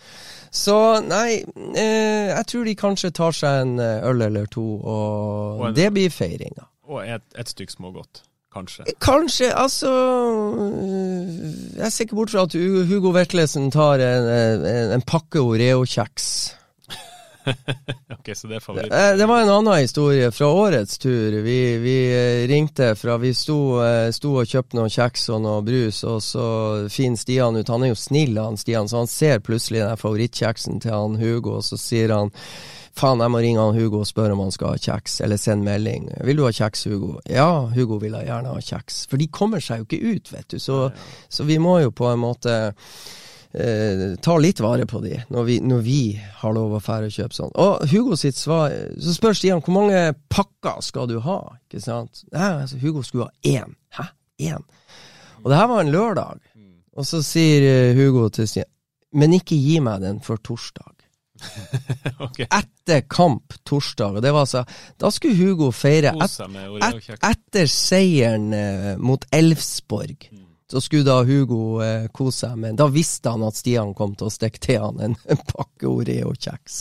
Så nei, eh, jeg tror de kanskje tar seg en øl eller to, og, og en, det blir feiringa. Og et, et stykk smågodt. Kanskje. Kanskje, altså Jeg ser ikke bort fra at Hugo Vetlesen tar en, en, en pakke Oreo-kjeks. (laughs) ok, så det er favoritt. Eh, Det var en annen historie fra årets tur. Vi, vi eh, ringte fra Vi sto, eh, sto og kjøpte noen kjeks og noe brus, og så finner Stian ut Han er jo snill, han Stian, så han ser plutselig den favorittkjeksen til han Hugo, og så sier han Faen, jeg må ringe han Hugo og spørre om han skal ha kjeks, eller sende melding. Vil du ha kjeks, Hugo? Ja, Hugo vil jeg gjerne ha kjeks. For de kommer seg jo ikke ut, vet du. Så, så vi må jo på en måte eh, ta litt vare på de, når vi, når vi har lov å fære og kjøpe sånn. Og Hugo sitt svar Så spør Stian hvor mange pakker skal du ha? Ikke sant? Nei, altså, Hugo skulle ha én. Hæ? Én? Og det her var en lørdag. Og så sier eh, Hugo til Stian Men ikke gi meg den før torsdag. (laughs) ok, Etter kamp torsdag. Og det var altså Da skulle Hugo feire et, et, etter seieren eh, mot Elfsborg. Så skulle da Hugo eh, kose seg med Da visste han at Stian kom til å stikke til han en, en (laughs) pakke Oreo-kjeks.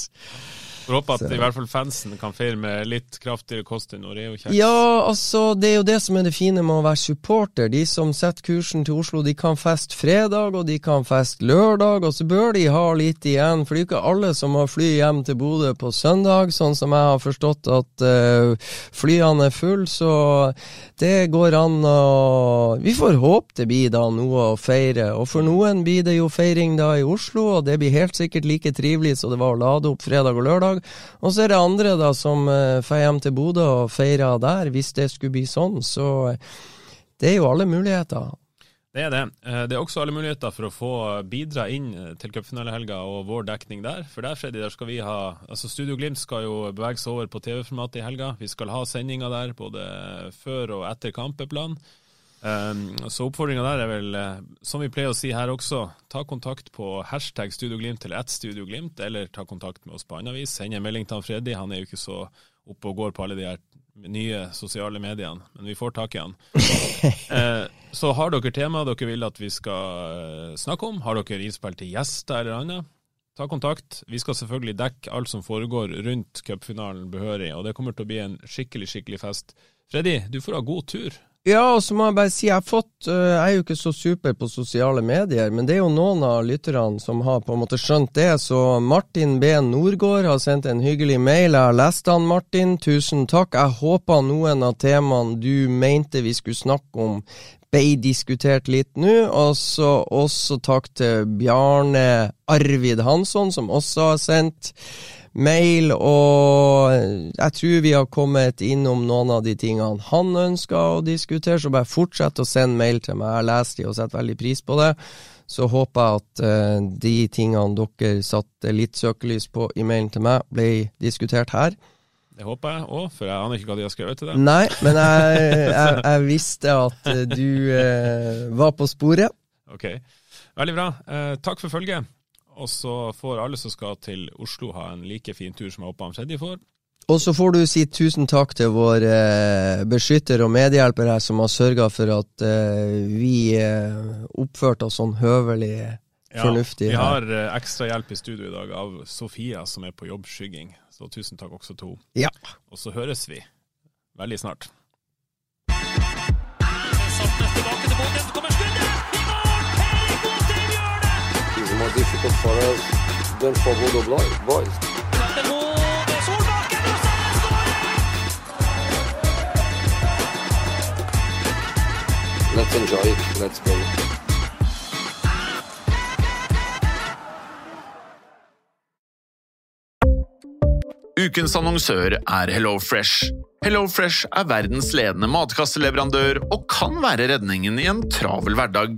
Får håpe at Så- i hvert fall fansen kan feire med litt kraftigere kost enn Oreo-kjeks. Ja, altså, det er jo det som er det fine med å være supporter. De som setter kursen til Oslo, de kan feste fredag, og de kan feste lørdag, og så bør de ha litt igjen. For det er jo ikke alle som har fly hjem til Bodø på søndag, sånn som jeg har forstått at uh, flyene er full, så det går an å Vi får håpe det blir da noe å feire. Og for noen blir det jo feiring da i Oslo, og det blir helt sikkert like trivelig som det var å lade opp fredag og lørdag. Og så er det andre da som uh, drar hjem til Bodø og feirer der, hvis det skulle bli sånn. Så eh, det er jo alle muligheter. Det er det. Eh, Det er også alle muligheter for å få bidra inn eh, til cupfinalehelga og vår dekning der. For der, Freddy, der skal vi ha Altså Studio Glimt skal jo bevege seg over på TV-formatet i helga. Vi skal ha sendinger der både før og etter kamp er planen. Um, så oppfordringa der er vel, eh, som vi pleier å si her også, ta kontakt på hashtag Studio Glimt eller at Studio Glimt, eller ta kontakt med oss på annet vis. Send en melding til han Freddy. Han er jo ikke så oppe og går på alle de her nye sosiale mediene, men vi får tak i han. (laughs) Eh, så har dere tema dere vil at vi skal eh, snakke om, har dere innspill til gjester eller annet, ta kontakt. Vi skal selvfølgelig dekke alt som foregår rundt cupfinalen behørig, og det kommer til å bli en skikkelig, skikkelig fest. Freddy, du får ha god tur. Ja, og så må jeg bare si, jeg fått øh, Jeg er jo ikke så super på sosiale medier, men det er jo noen av lytterne som har på en måte skjønt det. Så Martin B. Nordgård har sendt en hyggelig mail. Jeg har lest han, Martin. Tusen takk. Jeg håper noen av temaene du mente vi skulle snakke om, ble diskutert litt nå. Og så også takk til Bjarne Arvid Hansson, som også har sendt mail, og jeg tror vi har kommet innom noen av de tingene han ønska å diskutere, så bare fortsett å sende mail til meg. Jeg lest de og setter veldig pris på det. Så håper jeg at uh, de tingene dere satte litt søkelys på i mailen til meg, ble diskutert her. Det håper jeg òg, for jeg aner ikke hva de har skrevet til deg. Nei, men jeg, jeg, jeg visste at eh, du uh, var på sporet. Ok, Veldig bra. Uh, takk for følget. Og så får alle som skal til Oslo ha en like fin tur som jeg håper han Freddy får. Og så får du si tusen takk til vår eh, beskytter og medhjelper her, som har sørga for at eh, vi eh, oppførte oss sånn høvelig fornuftig Ja, vi har eh, ekstra hjelp i studio i dag av Sofia, som er på jobbskygging. Så tusen takk også til henne. Ja. Og så høres vi veldig snart. Saltnes tilbake til Bodø, så kommer skuddet! More difficult for us than for Bodo Boys. Let's enjoy it. Let's go. Ukens annonsør er HelloFresh. HelloFresh er verdens ledende matkasseleverandør og kan være redningen i en travel hverdag.